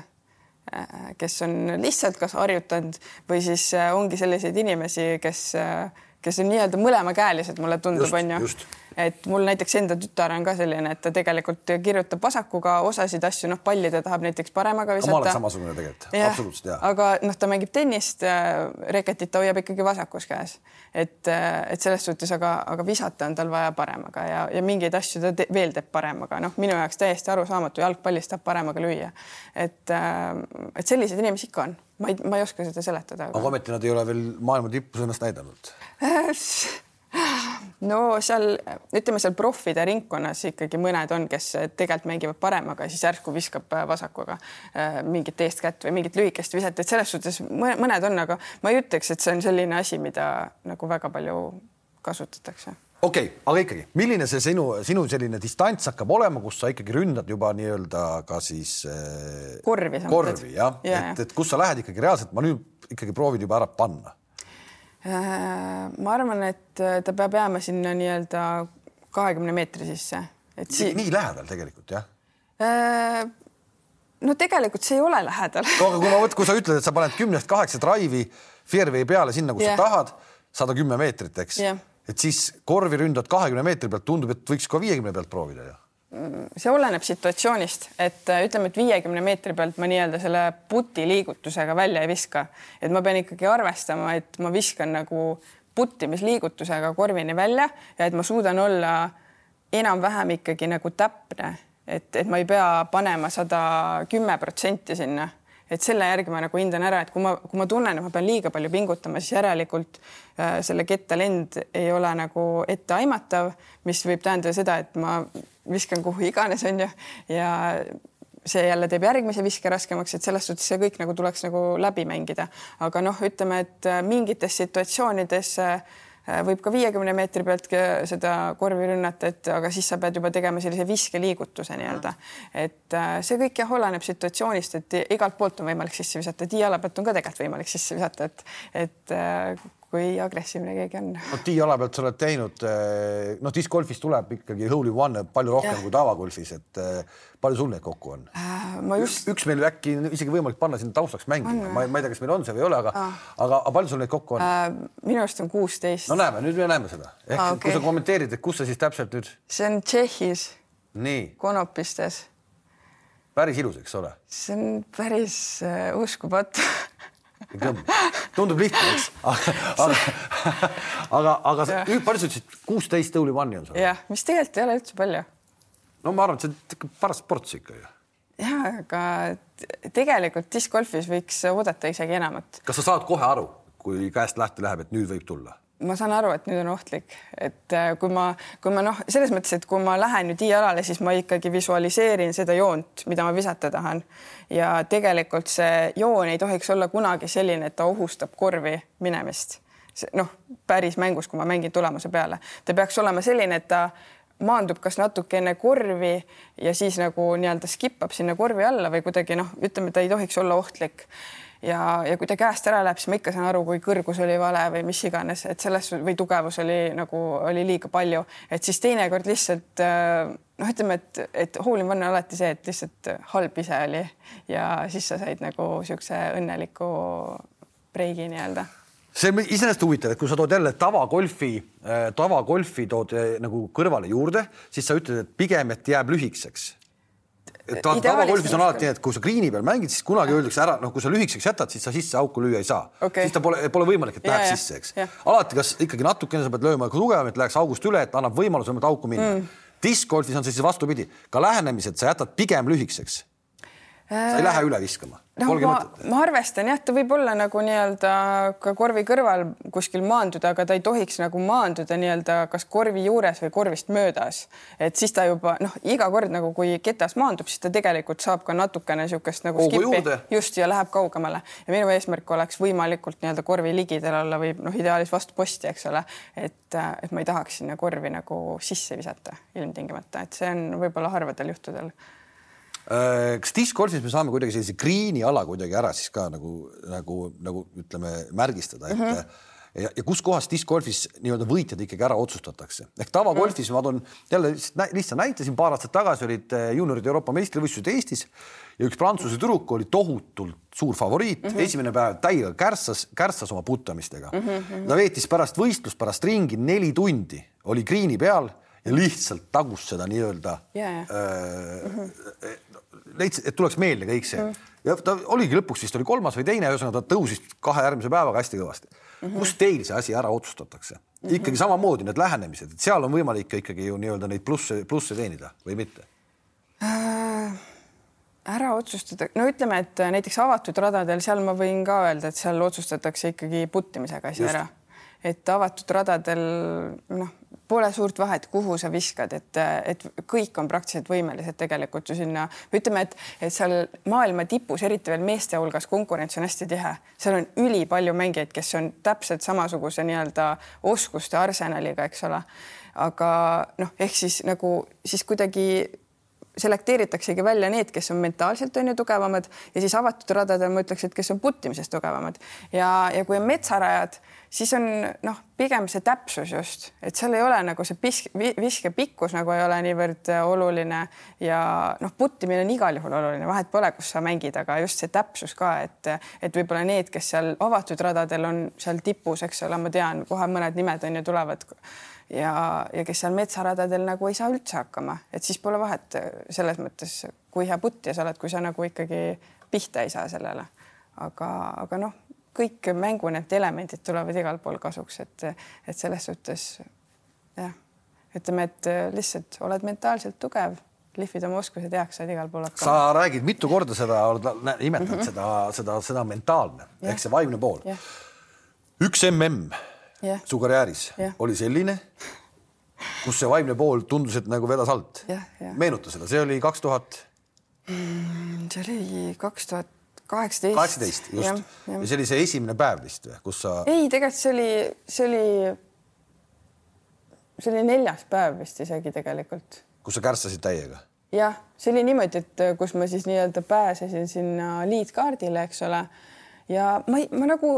äh,, kes on lihtsalt kas harjutanud või siis äh, ongi selliseid inimesi, kes, äh, kes on nii-öelda mõlemakäelised, mulle tundub, onju et mul näiteks enda tütar on ka selline, et ta tegelikult kirjutab vasakuga osasid asju, noh, palli ta tahab näiteks paremaga visata. ma olen samasugune tegelikult, absoluutselt ja. aga noh, ta mängib tennist, äh, reketit ta hoiab ikkagi vasakus käes, et, äh, et selles suhtes, aga, aga visata on tal vaja paremaga ja, ja mingeid asju ta te veel teeb paremaga, noh, minu jaoks täiesti arusaamatu, jalgpallis tahab paremaga lüüa. et, äh, et selliseid inimesi ikka on, ma ei, ma ei oska seda seletada. aga ometi nad ei ole veel maailma tipus ennast näidanud [LAUGHS] no seal ütleme seal proffide ringkonnas ikkagi mõned on, kes tegelikult mängivad paremaga, siis järsku viskab vasakuga äh, mingit eestkätt või mingit lühikest viset, et selles suhtes mõned on, aga ma ei ütleks, et see on selline asi, mida nagu väga palju kasutatakse. Okei okay,, aga ikkagi, milline see sinu, sinu selline distants hakkab olema, kus sa ikkagi ründad juba nii-öelda ka siis äh, korvi, korvi jah? Ja,, et, et kus sa lähed ikkagi reaalselt, ma nüüd ikkagi proovin juba ära panna. Äh, ma arvan, et äh, ta peab jääma sinna nii-öelda kahekümne meetri sisse, et si nii lähedal tegelikult jah? Äh, no tegelikult see ei ole lähedal no aga kui ma võt-, kui sa ütled, et sa paned kümnest kaheksa drive'i fairway peale sinna, kus yeah. sa tahad, sada kümme meetrit, eks yeah., et siis korvi ründad kahekümne meetri pealt, tundub, et võiks ka viiekümne pealt proovida ju see oleneb situatsioonist, et äh, ütleme, et viiekümne meetri pealt ma nii-öelda selle puti liigutusega välja ei viska, et ma pean ikkagi arvestama, et ma viskan nagu puttimisliigutusega korvini välja ja et ma suudan olla enam-vähem ikkagi nagu täpne, et, et ma ei pea panema sada kümme protsenti sinna et selle järgi ma nagu hindan ära, et kui ma, kui ma tunnen, et ma pean liiga palju pingutama, siis järelikult äh, selle ketta lend ei ole nagu etteaimatav, mis võib tähendada seda, et ma viskan kuhu iganes, onju, ja see jälle teeb järgmise viske raskemaks, et selles suhtes see kõik nagu tuleks nagu läbi mängida, aga noh, ütleme, et äh, mingites situatsioonides äh, võib ka viiekümne meetri pealt seda korvi rünnata, et aga siis sa pead juba tegema sellise viskeliigutuse nii-öelda. et äh, see kõik jah, oleneb situatsioonist, et igalt poolt on võimalik sisse visata, tiiala pealt on ka tegelikult võimalik sisse visata, et, et kui agressiivne keegi on. no tiiala pealt sa oled teinud, eh, noh, discgolfis tuleb ikkagi hole in one palju rohkem ja. kui tavagolfis, et eh, palju sul neid kokku on äh,? ma just. üks meil äkki isegi võimalik panna sinna taustaks mängima, ma, ma ei tea, kas meil on see või ei ole, aga ah., aga, palju sul neid kokku on äh,? minu arust on kuusteist. no näeme, nüüd me näeme seda. ehk ah, okay. kui sa kommenteerid, et kus sa siis täpselt nüüd? see on Tšehhis. nii. Konopistes. päris ilus, eks ole? see on päris uh, uskumatu [LAUGHS] tundub lihtne, eks, aga, aga, aga sa, palju sa ütlesid, kuusteist Only One'i on sul? jah, mis tegelikult ei ole üldse palju. no ma arvan, et see on paras sports ikka ju. ja, aga tegelikult discgolfis võiks oodata isegi enamat. kas sa saad kohe aru, kui käest lahti läheb, et nüüd võib tulla? Ma saan aru, et nüüd on ohtlik, et äh, kui ma, kui ma noh, selles mõttes, et kui ma lähen nüüd i-alale, siis ma ikkagi visualiseerin seda joont, mida ma visata tahan. ja tegelikult see joon ei tohiks olla kunagi selline, et ta ohustab korvi minemist. noh, päris mängus, kui ma mängin tulemuse peale, ta peaks olema selline, et ta maandub kas natuke enne korvi ja siis nagu nii-öelda skip ab sinna korvi alla või kuidagi noh, ütleme, ta ei tohiks olla ohtlik ja, ja kui ta käest ära läheb, siis ma ikka saan aru, kui kõrgus oli vale või mis iganes, et selles või tugevus oli nagu oli liiga palju, et siis teinekord lihtsalt äh, noh, ütleme, et, et one on alati see, et lihtsalt halb ise oli. Ja siis sa said nagu siukse õnneliku breigi nii-öelda. See on iseenesest huvitav, et kui sa tood jälle tavagolfi, äh, tavagolfi tood äh, nagu kõrvale juurde, siis sa ütled, et pigem, et jääb lühikeseks tavagolfis on alati nii, et kui sa green'i peal mängid, siis kunagi öeldakse ära, noh, kui sa lühikeseks jätad, siis sa sisse auku lüüa ei saa. Okay.. siis ta pole, pole võimalik, et läheks sisse, eks. alati, kas ikkagi natukene sa pead lööma tugevam, et läheks august üle, et annab võimaluse auku minna. Mm.. diskgolfis on see siis vastupidi, ka lähenemised sa jätad pigem lühikeseks. Sa ei lähe üle viskama. noh, ma, ma arvestan jah, ta võib olla nagu nii-öelda ka korvi kõrval kuskil maanduda, aga ta ei tohiks nagu maanduda nii-öelda kas korvi juures või korvist möödas, et siis ta juba noh, iga kord nagu kui ketas maandub, siis ta tegelikult saab ka natukene niisugust nagu skippi just ja läheb kaugemale. Ja minu eesmärk oleks võimalikult nii-öelda korvi ligidal olla või noh, ideaalis vastu posti, eks ole, et, et ma ei tahaks sinna korvi nagu sisse visata ilmtingimata, et see on võib-olla harvadel juhtudel Äh, kas discgolfis me saame kuidagi sellise green'i ala kuidagi ära siis ka nagu, nagu, nagu ütleme, märgistada, et mm -hmm. ja, ja kuskohas discgolfis nii-öelda võitjad ikkagi ära otsustatakse ehk tavagolfis -hmm. ma toon jälle lihtsa näite, siin paar aastat tagasi olid äh, juunioride Euroopa meistrivõistlused Eestis ja üks Prantsuse tüdruk oli tohutult suur favoriit mm, -hmm. esimene päev täiega kärssas, kärssas oma putamistega mm. -hmm. ta veetis pärast võistlust, pärast ringi neli tundi, oli green'i peal ja lihtsalt tagus seda nii-öelda yeah. äh, -hmm leidis, et tuleks meelde kõik see mm. ja ta oligi lõpuks vist oli kolmas või teine, ühesõnaga ta tõusis kahe järgmise päevaga hästi kõvasti mm. -hmm. kus teil see asi ära otsustatakse mm? -hmm. ikkagi samamoodi need lähenemised, et seal on võimalik ikkagi ju nii-öelda neid plusse, plusse teenida või mitte äh,? ära otsustada, no ütleme, et näiteks avatud radadel, seal ma võin ka öelda, et seal otsustatakse ikkagi puttimisega asi ära et avatud radadel noh, pole suurt vahet, kuhu sa viskad, et, et kõik on praktiliselt võimelised tegelikult ju sinna, ütleme, et, et seal maailma tipus, eriti veel meeste hulgas, konkurents on hästi tihe, seal on ülipalju mängijaid, kes on täpselt samasuguse nii-öelda oskuste arsenaliga, eks ole. aga noh, ehk siis nagu siis kuidagi selekteeritaksegi välja need, kes on mentaalselt on ju tugevamad ja siis avatud radadel ma ütleks, et kes on puttimisest tugevamad. Ja, ja kui on metsarajad siis on noh, pigem see täpsus just, et seal ei ole nagu see pisk, viske pikkus nagu ei ole niivõrd äh, oluline ja noh, puttimine on igal juhul oluline, vahet pole, kus sa mängid, aga just see täpsus ka, et, et võib-olla need, kes seal avatud radadel on seal tipus, eks ole, ma tean, kohe mõned nimed on ju tulevad ja, ja kes seal metsaradadel nagu ei saa üldse hakkama, et siis pole vahet äh, selles mõttes, kui hea puttija sa oled, kui sa nagu ikkagi pihta ei saa sellele. aga, aga noh kõik mängu need elemendid tulevad igal pool kasuks, et, et selles suhtes jah, ütleme, et lihtsalt oled mentaalselt tugev, lihvid oma oskused heaks, saad igal pool hakkama. sa räägid mitu korda seda, oled nimetanud mm -hmm. seda, seda, seda mentaalne ehk see vaimne pool. üks mm ja. su karjääris ja. oli selline, kus see vaimne pool tundus, et nagu vedas alt. meenuta seda, see oli kaks tuhat. Mm, see oli kaks tuhat kaheksateist. kaheksateist, just. Ja, ja. ja see oli see esimene päev vist või, kus sa? ei, tegelikult see oli, see oli, see oli neljas päev vist isegi tegelikult. kus sa kärsasid täiega? jah, see oli niimoodi, et kus ma siis nii-öelda pääsesin sinna liitkaardile, eks ole. ja ma ei, ma nagu,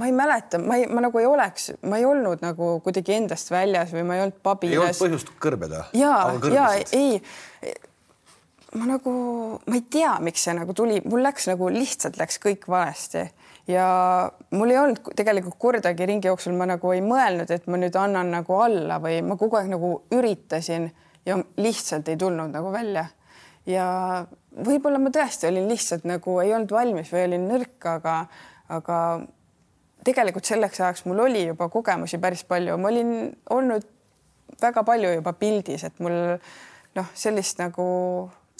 ma ei mäleta, ma ei, ma nagu ei oleks, ma ei olnud nagu kuidagi endast väljas või ma ei olnud pabines. ei olnud põhjust kõrbeda? ja, ja ei ma nagu, ma ei tea, miks see nagu tuli, mul läks nagu lihtsalt läks kõik valesti. Ja mul ei olnud tegelikult kordagi ringi jooksul, ma nagu ei mõelnud, et ma nüüd annan nagu alla või ma kogu aeg nagu üritasin ja lihtsalt ei tulnud nagu välja. ja võib-olla ma tõesti olin lihtsalt nagu ei olnud valmis või olin nõrk, aga, aga tegelikult selleks ajaks mul oli juba kogemusi päris palju, ma olin olnud väga palju juba pildis, et mul noh, sellist nagu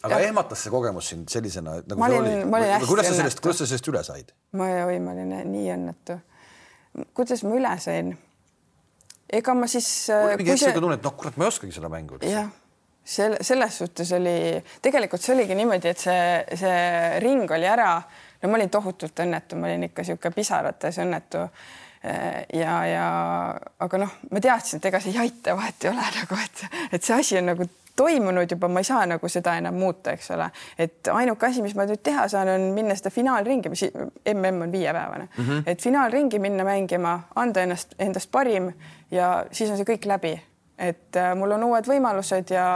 aga ja. ehmatas see kogemus sind sellisena, nagu ma olin, see oli? kuidas sa sellest, kuidas sa sellest üle said? ma, oi, ma olin nii õnnetu. kuidas ma üle sain? ega ma siis. mul oli mingi hetk sihuke tunne, et noh, kurat, ma ei oskagi seda mängu jah, selle, selles suhtes oli, tegelikult see oligi niimoodi, et see, see ring oli ära. no ma olin tohutult õnnetu, ma olin ikka sihuke pisarates õnnetu ja, ja aga noh, ma teadsin, et ega see ei aita, vahet ei ole [LAUGHS] nagu, et, et see asi on nagu toimunud juba, ma ei saa nagu seda enam muuta, eks ole, et ainuke asi, mis ma nüüd teha saan, on minna seda finaalringi, mis mm on viiepäevane mm, -hmm. et finaalringi minna mängima, anda ennast, endast parim ja siis on see kõik läbi et äh, mul on uued võimalused ja,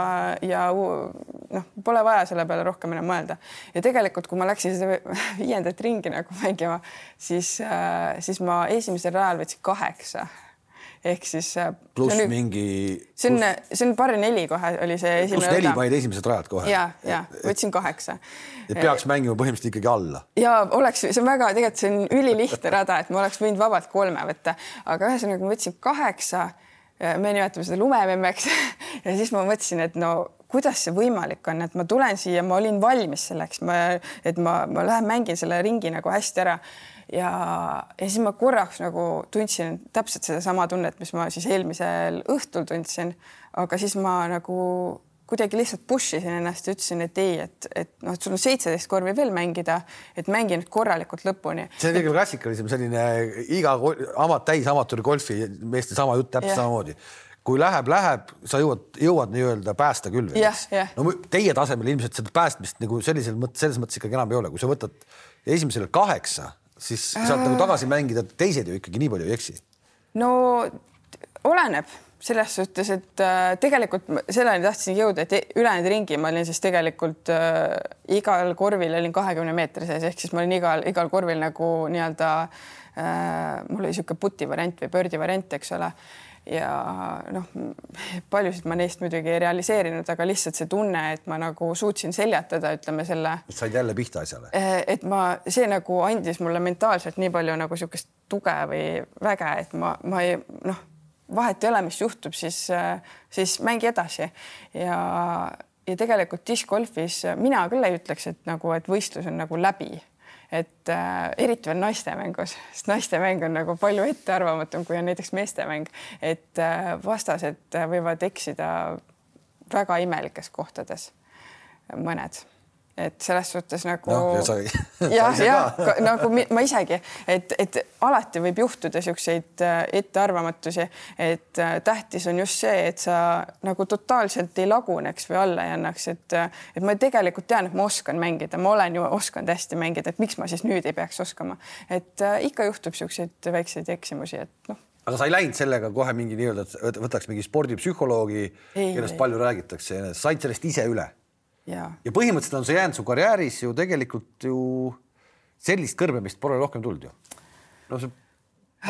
ja noh, pole vaja selle peale rohkem enam mõelda. ja tegelikult, kui ma läksin seda [LAUGHS] viiendat ringi nagu mängima, siis äh,, siis ma esimesel rajal võtsin kaheksa ehk siis. Äh, pluss mingi. see on, see on par neli kohe oli see esimene. pluss neli panid esimesed rajad kohe. ja, ja võtsin kaheksa. et peaks mängima põhimõtteliselt ikkagi alla. ja oleks, see on väga, tegelikult see on ülilihtne rada, et ma oleks võinud vabalt kolme võtta, aga ühesõnaga ma võtsin kaheksa. me nimetame seda lumememmeks [LAUGHS] ja siis ma mõtlesin, et no kuidas see võimalik on, et ma tulen siia, ma olin valmis selleks, ma, et ma, ma lähen mängin selle ringi nagu hästi ära. Ja, ja siis ma korraks nagu tundsin täpselt sedasama tunnet, mis ma siis eelmisel õhtul tundsin, aga siis ma nagu kuidagi lihtsalt push isin ennast ja ütlesin, et ei, et, et noh, et sul on seitseteist korvi veel mängida, et mängi nüüd korralikult lõpuni. see on kõige klassikalisem selline iga amat täis amatööri golfi meeste sama jutt täpselt samamoodi kui läheb, läheb, sa jõuad, jõuad nii-öelda päästa küll veel. no teie tasemel ilmselt seda päästmist nagu sellisel mõttes, selles mõttes ikkagi enam ei ole, kui sa võtad esimesele kaheksa siis saad nagu tagasi mängida, teised ju ikkagi nii palju ei eksi. no oleneb selles suhtes, et äh, tegelikult selleni tahtsin jõuda, et ülejäänud ringi ma olin siis tegelikult äh, igal korvil olin kahekümne meetri sees, ehk siis ma olin igal, igal korvil nagu nii-öelda äh,, mul oli niisugune puti variant või pördi variant, eks ole ja noh, [LAUGHS] paljusid ma neist muidugi ei realiseerinud, aga lihtsalt see tunne, et ma nagu suutsin seljatada, ütleme selle. said jälle pihta asjale? Eh, et ma, see nagu andis mulle mentaalselt nii palju nagu niisugust tuge või väge, et ma, ma ei noh, vahet ei ole, mis juhtub, siis, siis mängi edasi ja, ja tegelikult diskgolfis mina küll ei ütleks, et nagu, et võistlus on nagu läbi et äh, eriti veel naistemängus, sest naistemäng on nagu palju ettearvamatum, kui on näiteks meestemäng, et äh, vastased võivad eksida väga imelikes kohtades, mõned et selles suhtes nagu no, [LAUGHS] jah, jah, nagu ma isegi, et, et alati võib juhtuda niisuguseid äh, ettearvamatusi, et äh, tähtis on just see, et sa nagu totaalselt ei laguneks või alla ei annaks, et, äh, et ma tegelikult tean, et ma oskan mängida, ma olen ju osanud hästi mängida, et miks ma siis nüüd ei peaks oskama, et ikka juhtub niisuguseid väikseid eksimusi, et noh. Aga sa ei läinud sellega kohe mingi nii-öelda, et võtaks mingi spordipsühholoogi, kellest palju räägitakse, said sellest ise üle ja, ja põhimõtteliselt on see jäänud su karjääris ju tegelikult ju sellist kõrbemist pole rohkem tulnud ju. no see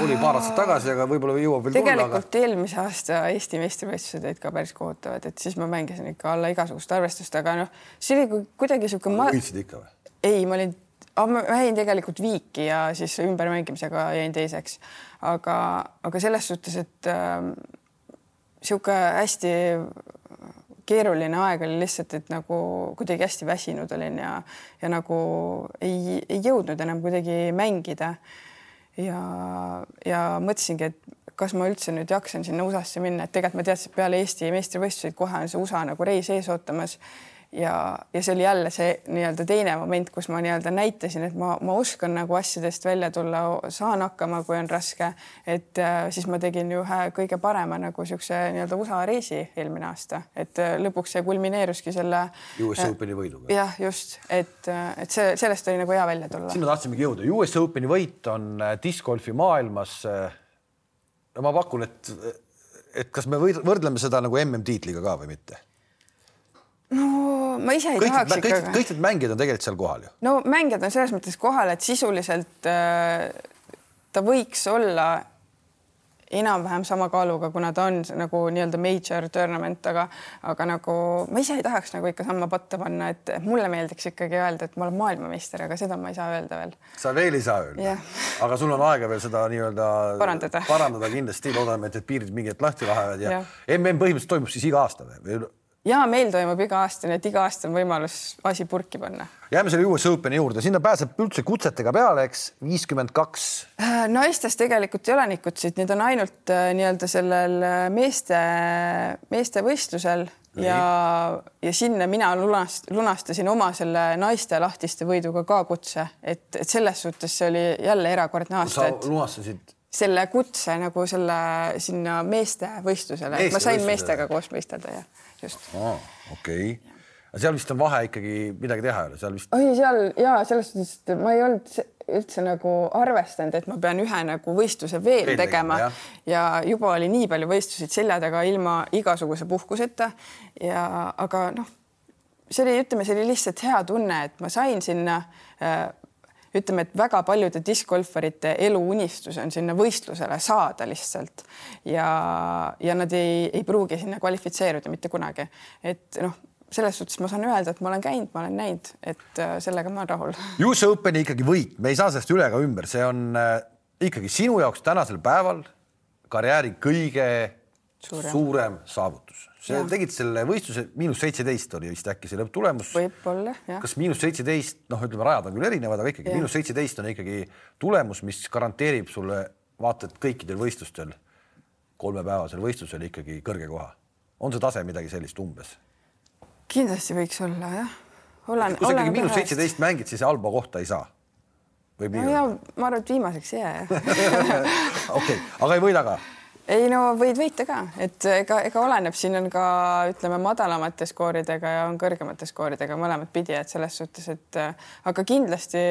oli paar aastat tagasi, aga võib-olla jõuab veel tegelikult tulla, aga... eelmise aasta Eesti meistrivõistlused olid ka päris kohutavad, et siis ma mängisin ikka alla igasugust arvestust, aga noh, see oli kuidagi sihuke ma.... võitsid ikka või? ei, ma olin, ma jäin tegelikult viiki ja siis ümbermängimisega jäin teiseks, aga, aga selles suhtes, et äh, sihuke hästi keeruline aeg oli lihtsalt, et nagu kuidagi hästi väsinud olin ja, ja nagu ei, ei jõudnud enam kuidagi mängida. ja, ja mõtlesingi, et kas ma üldse nüüd jaksan sinna USA-sse minna, et tegelikult ma teadsin, et peale Eesti meistrivõistluseid kohe on see USA nagu reis ees ootamas ja, ja see oli jälle see nii-öelda teine moment, kus ma nii-öelda näitasin, et ma, ma oskan nagu asjadest välja tulla, saan hakkama, kui on raske. et äh, siis ma tegin ju ühe kõige parema nagu siukse nii-öelda USA reisi eelmine aasta, et äh, lõpuks see kulmineeruski selle. US äh, Openi võiduga. jah, just, et, et see, sellest oli nagu hea välja tulla. sinna tahtsimegi jõuda. US Openi võit on discgolfi maailmas. no ma pakun, et, et kas me võrdleme seda nagu MM-tiitliga ka või mitte? No ma ise ei kõik, tahaks ikka. kõik, kõik need mängijad on tegelikult seal kohal ju. no mängijad on selles mõttes kohal, et sisuliselt äh, ta võiks olla enam-vähem sama kaaluga, kuna ta on nagu nii-öelda major tournament, aga, aga nagu ma ise ei tahaks nagu ikka samma patta panna, et mulle meeldiks ikkagi öelda, et ma olen maailmameister, aga seda ma ei saa öelda veel. sa veel ei saa öelda yeah.? aga sul on aega veel seda nii-öelda parandada, parandada kindlasti, loodame, et, et piirid mingi hetk lahti lähevad ja yeah. MM põhimõtteliselt toimub siis iga aasta või? Ja meil toimub iga aasta, nii et iga aasta on võimalus asi purki panna. jääme selle US Openi juurde, sinna pääseb üldse kutsetega peale, eks, viiskümmend kaks. Äh, naistes tegelikult ei ole neid kutseid, need on ainult äh, nii-öelda sellel äh, meeste, meeste võistlusel Nii. ja, ja sinna mina lunast, lunastasin oma selle naiste lahtiste võiduga ka kutse, et, et selles suhtes see oli jälle erakordne aasta. sa lunastasid selle kutse nagu selle sinna meeste võistlusele, et ma sain meestega koos võistelda ja just. okei okay seal vist on vahe ikkagi midagi teha ei ole, seal vist. oi, seal ja selles suhtes, et ma ei olnud üldse nagu arvestanud, et ma pean ühe nagu võistluse veel, veel tegema, tegema ja juba oli nii palju võistluseid selja taga ilma igasuguse puhkuseta ja aga noh, see oli, ütleme, see oli lihtsalt hea tunne, et ma sain sinna äh, ütleme, et väga paljude diskgolfarite eluunistus on sinna võistlusele saada lihtsalt ja, ja nad ei, ei pruugi sinna kvalifitseeruda mitte kunagi, et noh selles suhtes ma saan öelda, et ma olen käinud, ma olen näinud, et äh, sellega ma olen rahul. [LAUGHS] US Openi ikkagi võit, me ei saa sellest üle ega ümber, see on äh, ikkagi sinu jaoks tänasel päeval karjääri kõige suurem, suurem saavutus. sa tegid selle võistluse miinus seitseteist oli vist äkki see lõpptulemus. võib-olla jah. kas miinus seitseteist, noh, ütleme rajad on küll erinevad, aga ikkagi miinus seitseteist on ikkagi tulemus, mis garanteerib sulle vaata et kõikidel võistlustel, kolmepäevasel võistlusel ikkagi kõrge koha. on see tase midagi sellist umbes? kindlasti võiks olla jah. olen. kui sa ikkagi miinus seitseteist mängid, siis halba kohta ei saa. võib nii no olla? ma arvan, et viimaseks ei jää [LAUGHS] okei, aga ei võida ka? Ei no võid võita ka, et ega, ega oleneb, siin on ka ütleme madalamate skooridega ja on kõrgemate skooridega mõlemat pidi, et selles suhtes, et aga kindlasti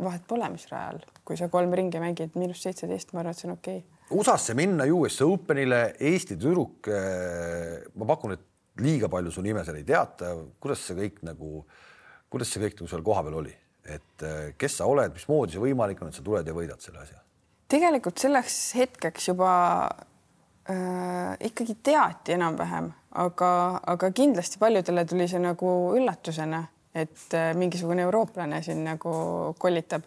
vahet pole, mis rajal, kui sa kolm ringi mängid, miinus seitseteist, ma arvan, et see on okei okay. USA-sse minna US Openile Eesti tüdruk, eh, ma pakun, et liiga palju su nime seal ei teata, kuidas see kõik nagu, kuidas see kõik nagu seal kohapeal oli, et äh, kes sa oled, mismoodi see võimalik on, et sa tuled ja võidad selle asja? tegelikult selleks hetkeks juba äh, ikkagi teati enam-vähem, aga, aga kindlasti paljudele tuli see nagu üllatusena, et äh, mingisugune eurooplane siin nagu kollitab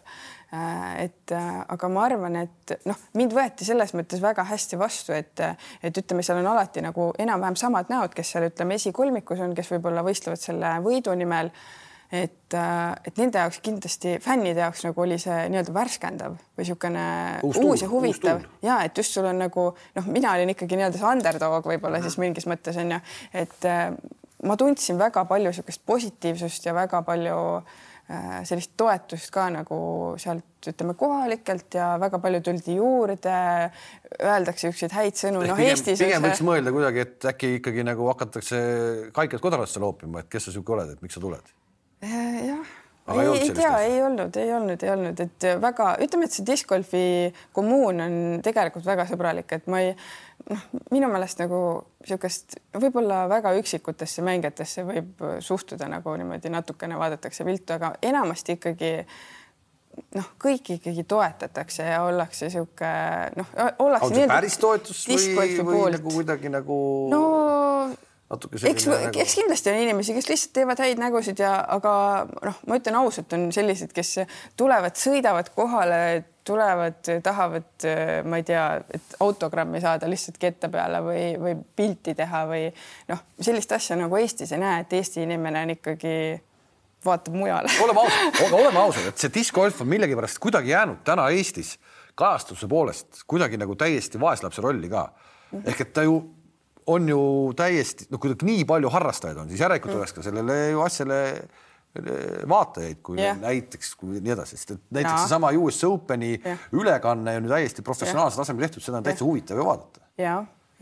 Äh, et äh, aga ma arvan, et noh, mind võeti selles mõttes väga hästi vastu, et, et ütleme, seal on alati nagu enam-vähem samad näod, kes seal ütleme esikolmikus on, kes võib-olla võistlevad selle võidu nimel. äh, et nende jaoks kindlasti fännide jaoks nagu oli see nii-öelda värskendav või niisugune uus, uus ja huvitav ja et just sul on nagu noh, mina olin ikkagi nii-öelda see underdog võib-olla siis mingis mõttes on ju, et ma tundsin väga palju niisugust positiivsust ja väga palju äh, Äh, sellist toetust ka nagu sealt ütleme kohalikelt ja väga palju tuldi juurde, öeldakse niisuguseid häid sõnu. noh, Eestis. pigem võiks mõelda kuidagi, et äkki ikkagi nagu hakatakse kaikaid kodrasse loopima, et kes sa sihuke oled, et miks sa tuled? Äh, jah Aga ei, ei tea, ei olnud, ei olnud, ei olnud, et väga ütleme, et see discgolfi kommuun on tegelikult väga sõbralik, et ma ei noh, minu meelest nagu niisugust võib-olla väga üksikutesse mängijatesse võib suhtuda nagu niimoodi natukene vaadatakse viltu, aga enamasti ikkagi noh, kõiki ikkagi toetatakse ja ollakse niisugune noh, ollakse. on see päris toetus või, või nagu kuidagi nagu? no natuke selline. eks nagu..., eks kindlasti on inimesi, kes lihtsalt teevad häid nägusid ja, aga noh, ma ütlen ausalt, on selliseid, kes tulevad, sõidavad kohale tulevad, tahavad, ma ei tea, et autogrammi saada lihtsalt kette peale või, või pilti teha või noh, sellist asja nagu Eestis ei näe, et Eesti inimene on ikkagi vaatab mujale. oleme ausad, [LAUGHS] oleme ausad, et see diskgolf on millegipärast kuidagi jäänud täna Eestis kajastuse poolest kuidagi nagu täiesti vaeslapse rolli ka. ehk et ta ju on ju täiesti, noh, kuidagi nii palju harrastajaid on, siis järelikult mm. oleks ka sellele ju asjale vaatajaid, kui yeah. näiteks, kui nii edasi, sest et näiteks seesama US Openi yeah. ülekanne on ju täiesti professionaalsel tasemel tehtud, seda on täitsa yeah. huvitav ju vaadata. ja,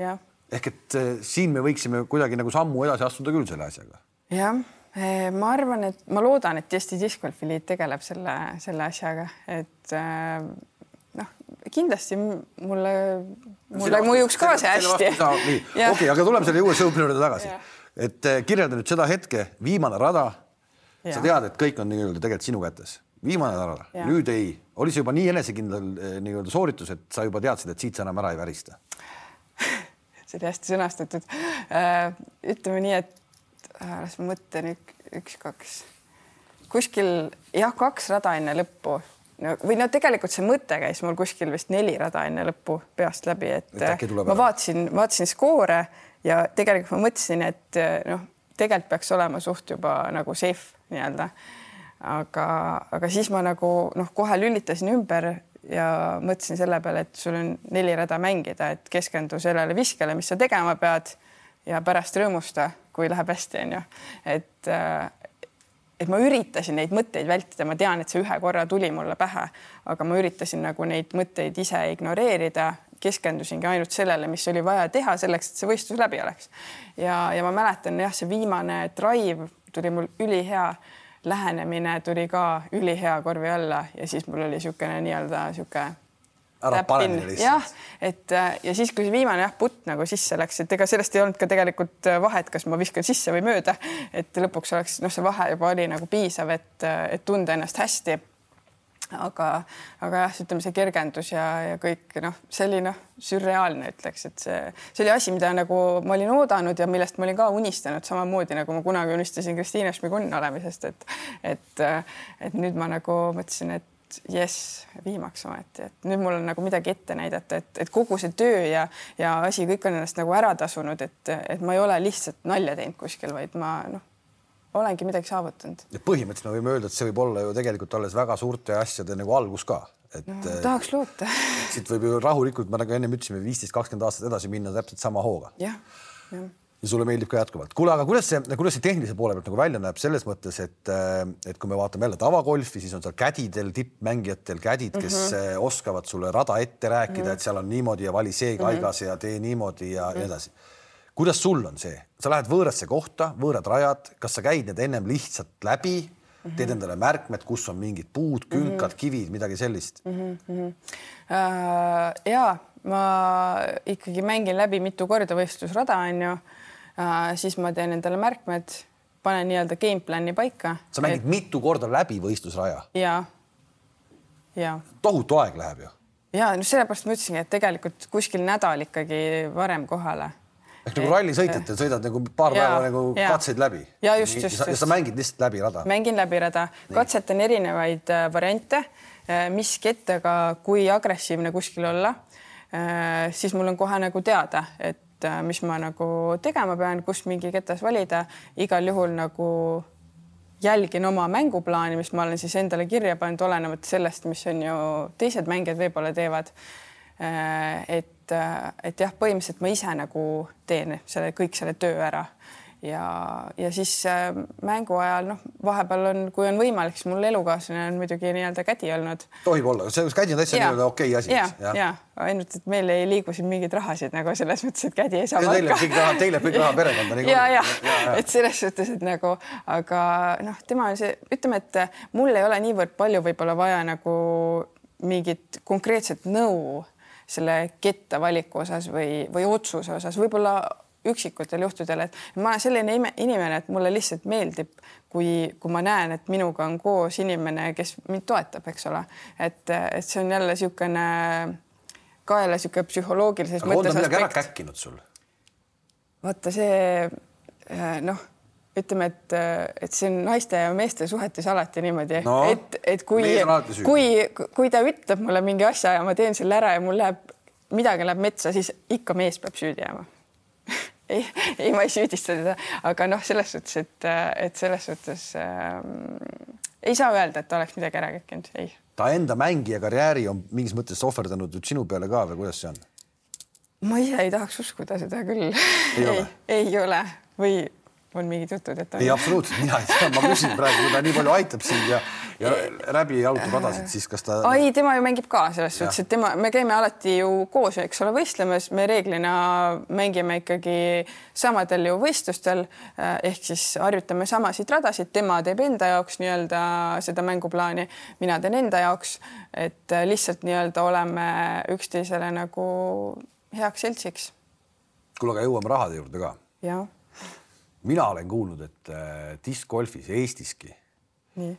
ja. ehk et äh, siin me võiksime kuidagi nagu sammu edasi astuda küll selle asjaga. jah, eh, ma arvan, et ma loodan, et Eesti Discgolfi Liit tegeleb selle, selle asjaga, et äh, noh, kindlasti mulle, mulle mõjuks ka see hästi. [LAUGHS] okei aga tuleme selle US Openi juurde tagasi. et äh, kirjelda nüüd seda hetke, viimane rada. Sa tead, et kõik on nii-öelda tegelikult sinu kätes, viimane nädal, nüüd ei, oli see juba nii enesekindel eh, nii-öelda sooritus, et sa juba teadsid, et siit sa enam ära ei värista? [LAUGHS] See oli hästi sõnastatud. Äh, ütleme nii, et äh, las ma mõtlen üks, üks-kaks, kuskil jah, kaks rada enne lõppu no või no tegelikult see mõte käis mul kuskil vist neli rada enne lõppu peast läbi, et, et ma vaatasin, vaatasin skoore ja tegelikult ma mõtlesin, et noh, tegelikult peaks olema suht juba nagu safe nii-öelda. aga, aga siis ma nagu noh, kohe lülitasin ümber ja mõtlesin selle peale, et sul on neli rada mängida, et keskendu sellele viskele, mis sa tegema pead ja pärast rõõmusta, kui läheb hästi, onju. et äh, et ma üritasin neid mõtteid vältida, ma tean, et see ühe korra tuli mulle pähe, aga ma üritasin nagu neid mõtteid ise ignoreerida, keskendusingi ainult sellele, mis oli vaja teha selleks, et see võistlus läbi oleks. ja, ja ma mäletan jah, see viimane drive tuli mul ülihea lähenemine tuli ka ülihea korvi alla ja siis mul oli niisugune nii-öelda niisugune ära pane lihtsalt. jah, et ja siis, kui see viimane jah, putt nagu sisse läks, et ega sellest ei olnud ka tegelikult vahet, kas ma viskan sisse või mööda, et lõpuks oleks noh, see vahe juba oli nagu piisav, et, et tunda ennast hästi. aga, aga jah, ütleme see kergendus ja, ja kõik noh, see oli noh, sürreaalne, ütleks, et see, see oli asi, mida nagu ma olin oodanud ja millest ma olin ka unistanud samamoodi nagu ma kunagi unistasin Kristiina Šmigun olemisest, et, et, et nüüd ma nagu mõtlesin, et jess, viimaks ometi, et nüüd mul on nagu midagi ette näidata, et, et kogu see töö ja, ja asi kõik on ennast nagu ära tasunud, et, et ma ei ole lihtsalt nalja teinud kuskil, vaid ma noh, olengi midagi saavutanud. põhimõtteliselt me võime öelda, et see võib olla ju tegelikult alles väga suurte asjade nagu algus ka, et no,. tahaks loota siit võib ju rahulikult, ma nagu ennem ütlesime, viisteist, kakskümmend aastat edasi minna täpselt sama hooga. jah, jah ja sulle meeldib ka jätkuvalt. kuule, aga kuidas see, kuidas see tehnilise poole pealt nagu välja näeb selles mõttes, et, äh, et kui me vaatame jälle tavagolfi, siis on seal kädidel, tippmängijatel kädid, kes mm -hmm. oskavad sulle rada ette rääkida mm, -hmm. et seal on niimoodi ja vali see kaigas mm -hmm. ja tee niimoodi ja nii mm -hmm. edasi. kuidas sul on see, sa lähed võõrasse kohta, võõrad rajad, kas sa käid need ennem lihtsalt läbi mm, -hmm. teed endale märkmed, kus on mingid puud, künkad mm, -hmm. kivid, midagi sellist mm? -hmm. Uh, ja ma ikkagi mängin läbi mitu korda võistlusrada, onju Äh, siis ma teen endale märkmed, panen nii-öelda game plan'i paika. sa mängid et... mitu korda läbi võistlusraja? ja, ja. tohutu aeg läheb ju. ja no sellepärast ma ütlesingi, et tegelikult kuskil nädal ikkagi varem kohale ehk nagu rallisõitjatel sõidad nagu paar ja, päeva nagu ja. katseid läbi. ja just, just, just. ja sa mängid lihtsalt läbi rada? mängin läbi rada, katsetan erinevaid äh, variante, äh, mis kettaga, kui agressiivne kuskil olla. siis mul on kohe nagu teada, et Äh, mis ma nagu tegema pean, kust mingi ketas valida, igal juhul nagu jälgin oma mänguplaani, mis ma olen siis endale kirja pannud, olenemata sellest, mis on ju teised mängijad võib-olla teevad. Äh, et, äh, et jah, põhimõtteliselt ma ise nagu teen selle kõik selle töö ära ja, ja siis äh, mängu ajal noh, vahepeal on, kui on võimalik, siis mul elukaaslane on muidugi nii-öelda kädi olnud. tohib olla, see kädi on täitsa nii-öelda okei okay asi. ja, ja, ja ainult, et meil ei liigu siin mingeid rahasid nagu selles mõttes, et kädi ei saa palka. Teil jääb kõik raha, teil jääb kõik raha perekonda ja, ja, et selles suhtes, et nagu, aga noh, tema on see, ütleme, et mul ei ole niivõrd palju võib-olla vaja nagu mingit konkreetset nõu selle ketta valiku osas või, või otsuse osas, võib-olla üksikutel juhtudel, et ma olen selline inimene, et mulle lihtsalt meeldib, kui, kui ma näen, et minuga on koos inimene, kes mind toetab, eks ole, et, et see on jälle niisugune ka jälle niisugune psühholoogilises aga mõttes. on ta midagi ära käkkinud sul? vaata see noh, ütleme, et, et see on naiste ja meeste suhetes alati niimoodi no,, et, et kui, kui, kui ta ütleb mulle mingi asja ja ma teen selle ära ja mul läheb midagi läheb metsa, siis ikka mees peab süüdi jääma [LAUGHS] ei, ei, ma ei süüdista teda, aga noh, selles suhtes, et, et selles suhtes ähm, ei saa öelda, et oleks midagi ära kekkinud, ei. ta enda mängija karjääri on mingis mõttes ohverdanud nüüd sinu peale ka või kuidas see on? ma ise ei tahaks uskuda seda küll. ei, [LAUGHS] ei, ei ole või on mingid jutud, et on? ei, absoluutselt, mina ei tea, ma küsin praegu, kui ta nii palju aitab sind ja, ja läbi jalutab radasid, siis kas ta. ei, tema ju mängib ka selles suhtes, et tema, me käime alati ju koos, eks ole, võistlemas, me reeglina mängime ikkagi samadel ju võistlustel eh, ehk siis harjutame samasid radasid, tema teeb enda jaoks nii-öelda seda mänguplaani, mina teen enda jaoks, et lihtsalt nii-öelda oleme üksteisele nagu heaks seltsiks. kuule, aga jõuame rahade juurde ka. jah mina olen kuulnud, et äh, diskgolfis Eestiski Nii.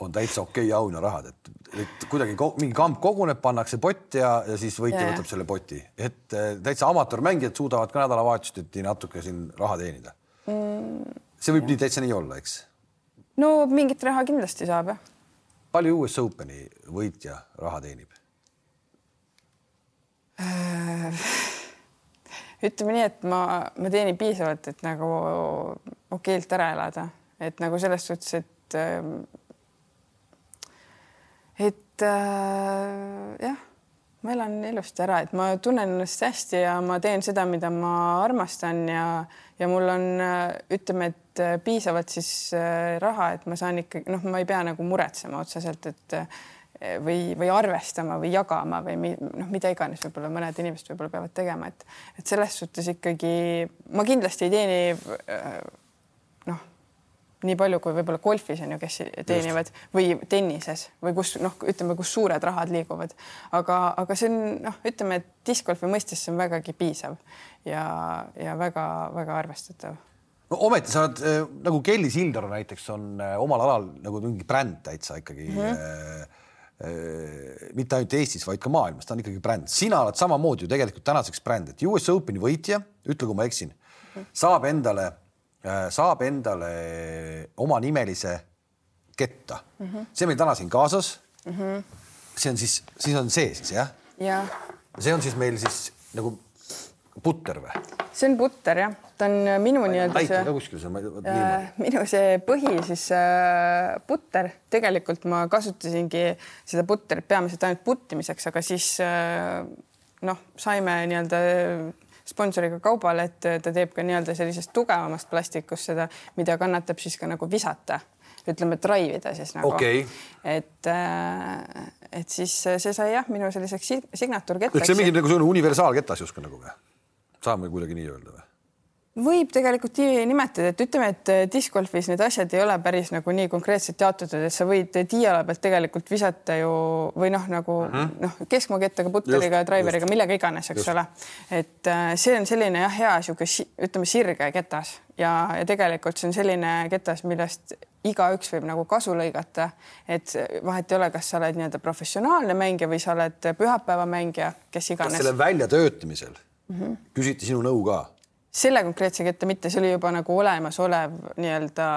On täitsa okei okay auhinnarahad, et, et kuidagi mingi kamp koguneb, pannakse pott ja, ja siis võitja yeah. võtab selle poti, et äh, täitsa amatöörmängijad suudavad ka nädalavahetuseti natuke siin raha teenida mm,. see võib ja. nii täitsa nii olla, eks? no mingit raha kindlasti saab jah. palju US Openi võitja raha teenib äh ütleme nii, et ma, ma teenin piisavalt, et nagu okeilt ära elada, et nagu selles suhtes, et ähm, et äh, jah, ma elan ilusti ära, et ma tunnen ennast hästi ja ma teen seda, mida ma armastan ja, ja mul on, äh, ütleme, et äh, piisavalt siis äh, raha, et ma saan ikkagi noh, ma ei pea nagu muretsema otseselt, et äh, või, või arvestama või jagama või noh, mida iganes võib-olla mõned inimesed võib-olla peavad tegema, et, et selles suhtes ikkagi ma kindlasti ei teeni noh, nii palju kui võib-olla golfis on ju, kes teenivad Just. või tennises või kus noh, ütleme, kus suured rahad liiguvad, aga, aga see on noh, ütleme, et diskgolfi mõistes see on vägagi piisav ja, ja väga-väga arvestatav no ometi sa oled äh, nagu Kelly Sildaru näiteks on äh, omal alal nagu mingi bränd täitsa ikkagi mm. -hmm. äh, mitte ainult Eestis, vaid ka maailmas, ta on ikkagi bränd. sina oled samamoodi ju tegelikult tänaseks bränd, et US Openi võitja, ütle, kui ma eksin -hmm. saab endale saab endale omanimelise ketta mm. -hmm. see meil täna siin kaasas mm. -hmm. see on siis, siis on see siis jah? jah. see on siis meil siis nagu putter või? see on putter jah, ta on minu nii-öelda see. kuskil see, äh, minu see põhi siis äh, putter, tegelikult ma kasutasingi seda putterit peamiselt ainult puttimiseks, aga siis äh, noh, saime nii-öelda sponsoriga kaubale, et ta teeb ka nii-öelda sellisest tugevamast plastikust seda, mida kannatab siis ka nagu visata ütleme, drive ida siis nagu okay.. et, äh, et siis see sai jah, minu selliseks signatuurkettaks. see on mingi nagu selline universaalketas justkui nagu või? saame kuidagi nii öelda või? Võib tegelikult nii nimetada, et ütleme, et äh, discgolfis need asjad ei ole päris nagu nii konkreetselt jaotatud, et sa võid diiala pealt tegelikult visata ju või noh, nagu mm -hmm. noh, keskmaakettaga, puteriga, driveriga, millega iganes, eks just. ole. et äh, see on selline jah, hea sihuke ütleme sirge ketas ja, ja tegelikult see on selline ketas, millest igaüks võib nagu kasu lõigata, et vahet ei ole, kas sa oled nii-öelda professionaalne mängija või sa oled pühapäevamängija, kes iganes. selle väljatöötamisel mm -hmm. küsiti sinu nõu ka? Selle konkreetse kette mitte, see oli juba nagu olemasolev nii-öelda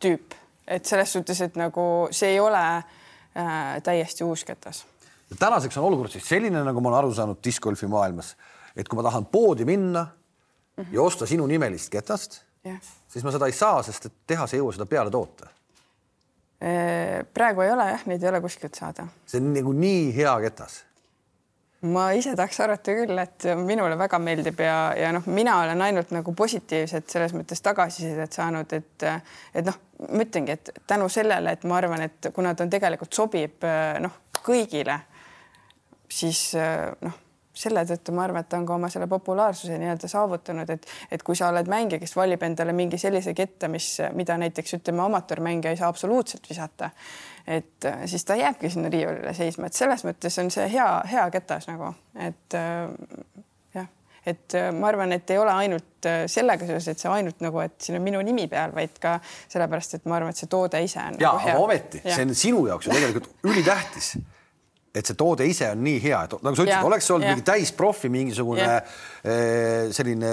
tüüp, et selles suhtes, et nagu see ei ole äh, täiesti uus ketas. tänaseks on olukord siis selline, nagu ma olen aru saanud discgolfi maailmas, et kui ma tahan poodi minna mm -hmm. ja osta sinu nimelist ketast yeah., siis ma seda ei saa, sest et tehas ei jõua seda peale toota äh, praegu ei ole jah, neid ei ole kuskilt saada. see on nagu nii hea ketas ma ise tahaks arvata küll, et minule väga meeldib ja, ja noh, mina olen ainult nagu positiivset selles mõttes tagasisidet saanud, et et noh, ma ütlengi, et tänu sellele, et ma arvan, et kuna ta tegelikult sobib noh, kõigile, siis noh selle tõttu ma arvan, et ta on ka oma selle populaarsuse nii-öelda saavutanud, et, et kui sa oled mängija, kes valib endale mingi sellise ketta, mis, mida näiteks ütleme, amatöörmängija ei saa absoluutselt visata, et äh, siis ta jääbki sinna riiulile seisma, et selles mõttes on see hea, hea ketas nagu, et äh, jah, et äh, ma arvan, et ei ole ainult sellega seoses, et see ainult nagu, et siin on minu nimi peal, vaid ka sellepärast, et ma arvan, et see toode ise on. ja nagu, aga ometi see on sinu jaoks ju tegelikult ülitähtis et see toode ise on nii hea, et nagu sa ütlesid, oleks olnud ja. mingi täisprofi mingisugune ja. selline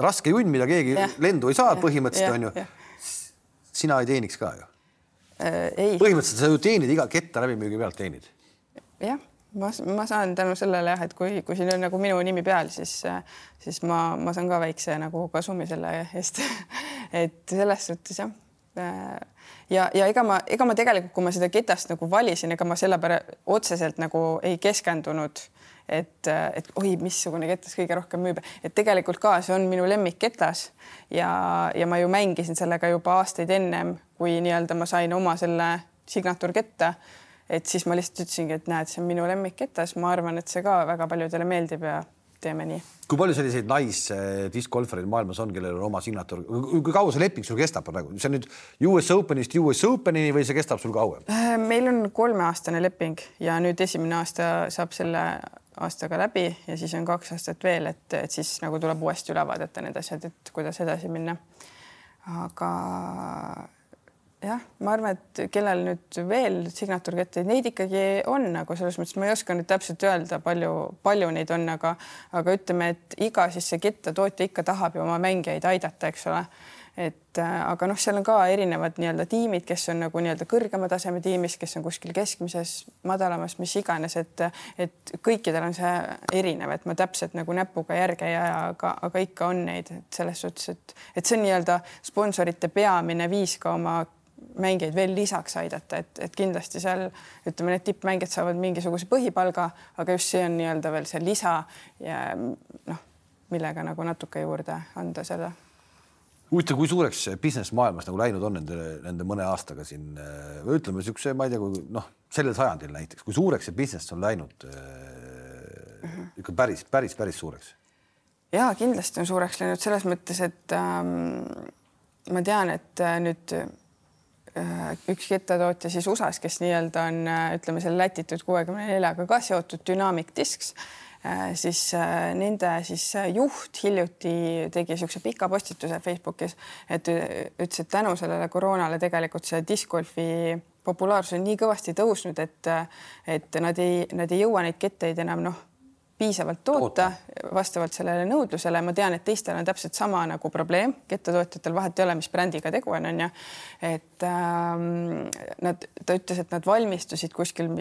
raske junn, mida keegi ja. lendu ei saa põhimõtteliselt onju. sina ei teeniks ka ju äh,. põhimõtteliselt sa ju teenid iga ketta läbimüügi pealt teenid. jah, ma, ma saan tänu sellele jah, et kui, kui siin on nagu minu nimi peal, siis, siis ma, ma saan ka väikse nagu kasumi selle eest [LAUGHS] et selles suhtes jah ja, ja ega ma, ega ma tegelikult, kui ma seda ketast nagu valisin, ega ma selle peale otseselt nagu ei keskendunud, et, et oi, missugune ketas kõige rohkem müüb, et tegelikult ka see on minu lemmikketas ja, ja ma ju mängisin sellega juba aastaid ennem, kui nii-öelda ma sain oma selle signatuurketta. et siis ma lihtsalt ütlesingi, et näed, see on minu lemmikketas, ma arvan, et see ka väga paljudele meeldib ja teeme nii. kui palju selliseid naisdiskgolfareid maailmas on, kellel on oma signatuur, kui kaua see leping sul kestab praegu, see on nüüd US Openist US Openini või see kestab sul kauem? Äh, meil on kolmeaastane leping ja nüüd esimene aasta saab selle aastaga läbi ja siis on kaks aastat veel, et, et siis nagu tuleb uuesti üle vaadata need asjad, et kuidas edasi minna. aga jah, ma arvan, et kellel nüüd veel signatuurkette, neid ikkagi on nagu selles mõttes, ma ei oska nüüd täpselt öelda, palju, palju neid on, aga, aga ütleme, et iga siis see kettatootja ikka tahab ju oma mängijaid aidata, eks ole. Et äh, aga noh, seal on ka erinevad nii-öelda tiimid, kes on nagu nii-öelda kõrgema taseme tiimis, kes on kuskil keskmises, madalamas, mis iganes, et et kõikidel on see erinev, et ma täpselt nagu näpuga järge ei aja, aga, aga ikka on neid, et selles suhtes, et, et see on nii-öelda sponsorite peamine viis ka oma mängijaid veel lisaks aidata, et, et kindlasti seal ütleme, need tippmängijad saavad mingisuguse põhipalga, aga just see on nii-öelda veel see lisa ja noh, millega nagu natuke juurde anda seda. huvitav, kui suureks business maailmas nagu läinud on nende, nende mõne aastaga siin või ütleme niisuguse, ma ei tea, kui noh, sellel sajandil näiteks, kui suureks see business on läinud äh, ikka päris, päris, päris suureks? ja kindlasti on suureks läinud selles mõttes, et ähm, ma tean, et äh, nüüd üks kettatootja siis USA-s, kes nii-öelda on, äh, ütleme selle Latitude kuuekümne neljaga ka seotud Dynamic Discs Äh, siis äh, nende siis äh, juht hiljuti tegi niisuguse pika postituse Facebookis, et ütles, et tänu sellele koroonale tegelikult see discgolfi populaarsus on nii kõvasti tõusnud, et, et nad ei, nad ei jõua neid ketteid enam noh piisavalt toota, toota vastavalt sellele nõudlusele. ma tean, et teistel on täpselt sama nagu probleem, kettatootjatel vahet ei ole, mis brändiga tegu on, onju. et ähm, nad, ta ütles, et nad valmistusid kuskil,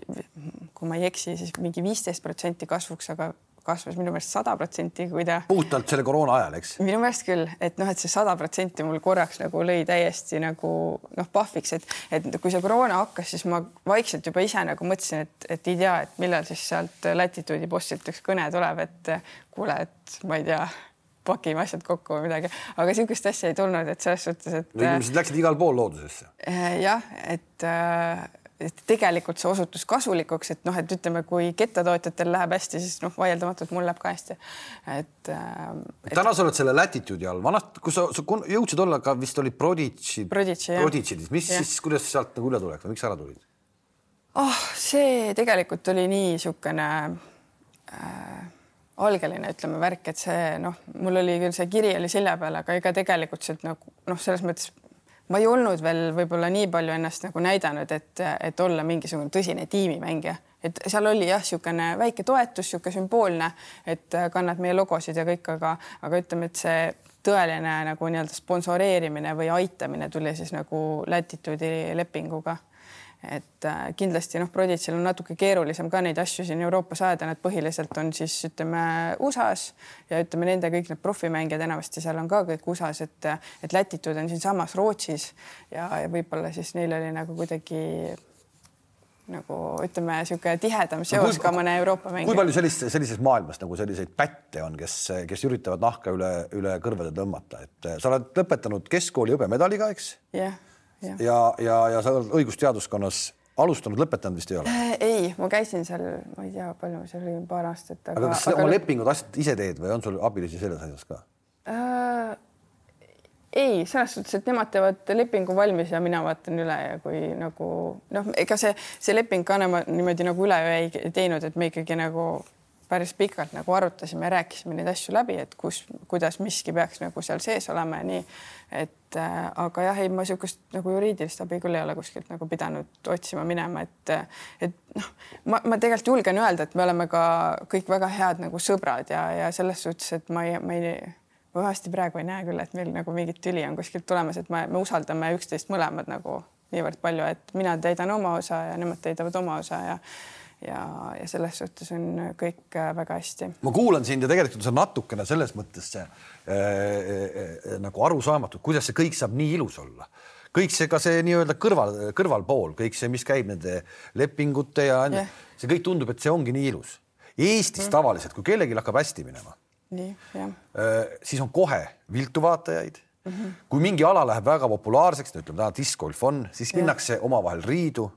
kui ma ei eksi, siis mingi viisteist protsenti kasvuks, aga kasvas minu meelest sada protsenti, kui ta. puhtalt selle koroona ajal, eks? minu meelest küll, et noh, et see sada protsenti mul korraks nagu lõi täiesti nagu noh, pahviks, et, et kui see koroona hakkas, siis ma vaikselt juba ise nagu mõtlesin, et, et ei tea, et millal siis sealt latitude'i postilt üks kõne tuleb, et kuule, et ma ei tea pakime asjad kokku või midagi, aga niisugust asja ei tulnud, et selles suhtes, et. inimesed läksid igal pool loodusesse. jah, et äh, et tegelikult see osutus kasulikuks, et noh, et ütleme, kui kettatootjatel läheb hästi, siis noh, vaieldamatult mul läheb ka hästi. et, äh, et.... täna sa oled selle Latitude'i all, vanasti, kus sa, sa jõudsid olla ka vist oli Prodigy, Prodigy'dis, mis ja. siis, kuidas sealt nagu üle tuleks või miks ära tulid? oh, see tegelikult oli nii niisugune äh, algeline, ütleme värk, et see noh, mul oli küll see kiri oli selja peal, aga ega tegelikult sealt nagu noh, selles mõttes ma ei olnud veel võib-olla nii palju ennast nagu näidanud, et, et olla mingisugune tõsine tiimimängija, et seal oli jah, niisugune väike toetus, niisugune sümboolne, et kannad meie logosid ja kõik, aga, aga ütleme, et see tõeline nagu nii-öelda sponsoreerimine või aitamine tuli siis nagu Latitude'i lepinguga et äh, kindlasti noh, Proditsil on natuke keerulisem ka neid asju siin Euroopas ajada, nad põhiliselt on siis ütleme USA-s ja ütleme nende kõik need profimängijad enamasti seal on ka kõik USA-s, et, et Latitude on siinsamas Rootsis ja, ja võib-olla siis neil oli nagu kuidagi nagu ütleme, niisugune tihedam seos no, ka mõne Euroopa mängijaga. kui palju sellist, sellises maailmas nagu selliseid pätte on, kes, kes üritavad nahka üle, üle kõrvade tõmmata, et sa oled lõpetanud keskkooli hõbemedaliga, eks? jah yeah ja, ja, ja, ja sa oled õigusteaduskonnas alustanud, lõpetanud vist ei ole äh,? ei, ma käisin seal, ma ei tea, palju see oli, paar aastat. aga kas aga... oma lepingud, asjad ise teed või on sul abilisi selles asjas ka äh,? ei, selles suhtes, et nemad teevad lepingu valmis ja mina vaatan üle ja kui nagu noh, ega see, see leping ka niimoodi nagu üleöö ei teinud, et me ikkagi nagu päris pikalt nagu arutasime, rääkisime neid asju läbi, et kus, kuidas miski peaks nagu seal sees olema ja nii. et äh, aga jah, ei, ma niisugust nagu juriidilist abi küll ei ole kuskilt nagu pidanud otsima minema, et, et noh, ma, ma tegelikult julgen öelda, et me oleme ka kõik väga head nagu sõbrad ja, ja selles suhtes, et ma ei, ma ei ma vahest praegu ei näe küll, et meil nagu mingit tüli on kuskilt tulemas, et me, me usaldame üksteist mõlemad nagu niivõrd palju, et mina täidan oma osa ja nemad täidavad oma osa ja ja, ja selles suhtes on kõik äh, väga hästi. ma kuulan sind ja tegelikult see on natukene selles mõttes see äh, äh, nagu arusaamatu, kuidas see kõik saab nii ilus olla kõik see, ka see nii-öelda kõrval, kõrvalpool, kõik see, mis käib nende lepingute ja yeah. see kõik tundub, et see ongi nii ilus. Eestis mm. tavaliselt, kui kellelgi hakkab hästi minema, äh, siis on kohe viltu vaatajaid mm. -hmm. kui mingi ala läheb väga populaarseks, no ütleme täna discgolf on, siis yeah. minnakse omavahel riidu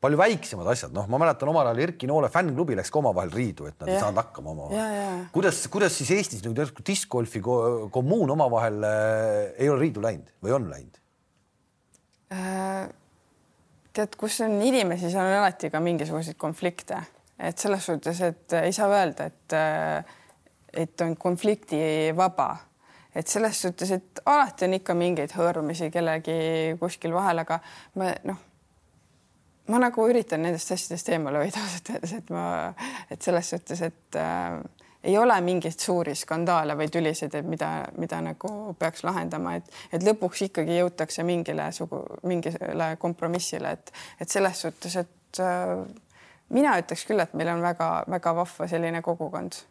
palju väiksemad asjad, noh, ma mäletan omal ajal Erki Noole fännklubi läks ka omavahel riidu, et nad ja. ei saanud hakkama omavahel. kuidas, kuidas siis Eestis nüüd järsku diskgolfi kommuun omavahel äh, ei ole riidu läinud või on läinud äh,? tead, kus on inimesi, seal on alati ka mingisuguseid konflikte, et selles suhtes, et ei saa öelda, et äh, et on konfliktivaba et selles suhtes, et alati on ikka mingeid hõõrumisi kellegi kuskil vahel, aga ma noh ma nagu üritan nendest asjadest eemale hoida [LAUGHS] ausalt öeldes, et ma, et selles suhtes, et äh, ei ole mingeid suuri skandaale või tülisid, et mida, mida nagu peaks lahendama, et, et lõpuks ikkagi jõutakse mingile sugu, mingile kompromissile, et, et selles suhtes, et äh, mina ütleks küll, et meil on väga-väga vahva selline kogukond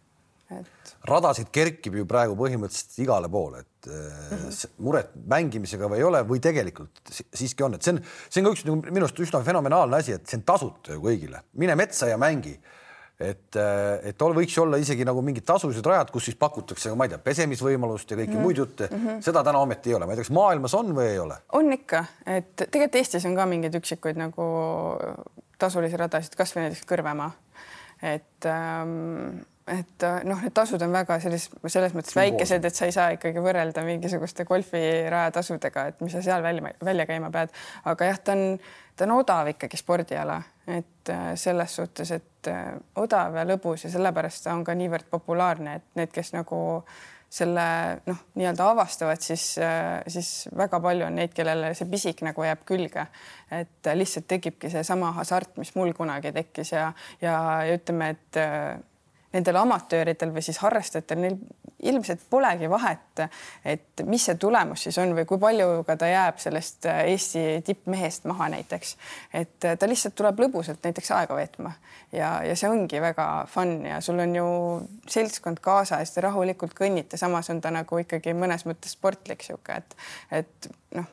et. radasid kerkib ju praegu põhimõtteliselt igale poole, et mm -hmm. muret mängimisega või ei ole või tegelikult siiski on, et see on, see on ka üks nagu minu arust üsna fenomenaalne asi, et see on tasuta ju kõigile, mine metsa ja mängi. et, et võiks olla isegi nagu mingid tasulised rajad, kus siis pakutakse, ma ei tea, pesemisvõimalust ja kõiki mm -hmm. muid jutte mm. -hmm. seda täna ometi ei ole, ma ei tea, kas maailmas on või ei ole? on ikka, et tegelikult Eestis on ka mingeid üksikuid nagu tasulisi radasid, kasvõi näiteks Kõrvemaa, et ähm, et noh, need tasud on väga selles, selles mõttes väikesed, et sa ei saa ikkagi võrrelda mingisuguste golfirajatasudega, et mis sa seal välja, välja käima pead. aga jah, ta on, ta on odav ikkagi spordiala, et äh, selles suhtes, et äh, odav ja lõbus ja sellepärast ta on ka niivõrd populaarne, et need, kes nagu selle noh, nii-öelda avastavad, siis, äh, siis väga palju on neid, kellele see pisik nagu jääb külge. et lihtsalt tekibki seesama hasart, mis mul kunagi tekkis ja, ja, ja ütleme, et nendel amatööridel või siis harrastajatel, neil ilmselt polegi vahet, et mis see tulemus siis on või kui palju ka ta jääb sellest äh, Eesti tippmehest maha näiteks. et äh, ta lihtsalt tuleb lõbusalt näiteks aega veetma ja, ja see ongi väga fun ja sul on ju seltskond kaasas, te rahulikult kõnnite, samas on ta nagu ikkagi mõnes mõttes sportlik sihuke, et, et noh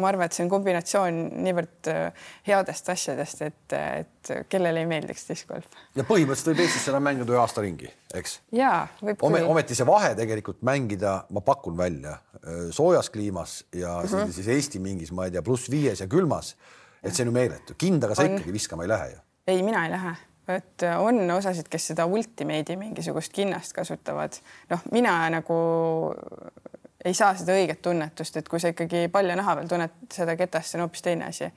ma arvan, et see on kombinatsioon niivõrd äh, headest asjadest, et, et kellele ei meeldiks diskgolf. ja põhimõtteliselt võib Eestis seda mängida ühe aasta ringi, eks? ja võib Ome,. ometi see vahe tegelikult mängida, ma pakun välja, äh, soojas kliimas ja mm -hmm. siis Eesti mingis, ma ei tea, pluss viies ja külmas, et see on ju meeletu, kindaga sa on... ikkagi viskama ei lähe ju. ei, mina ei lähe et on osasid, kes seda ultimate'i mingisugust kinnast kasutavad. noh, mina nagu ei saa seda õiget tunnetust, et kui sa ikkagi palja naha peal tunned seda ketast, see on hoopis teine asi.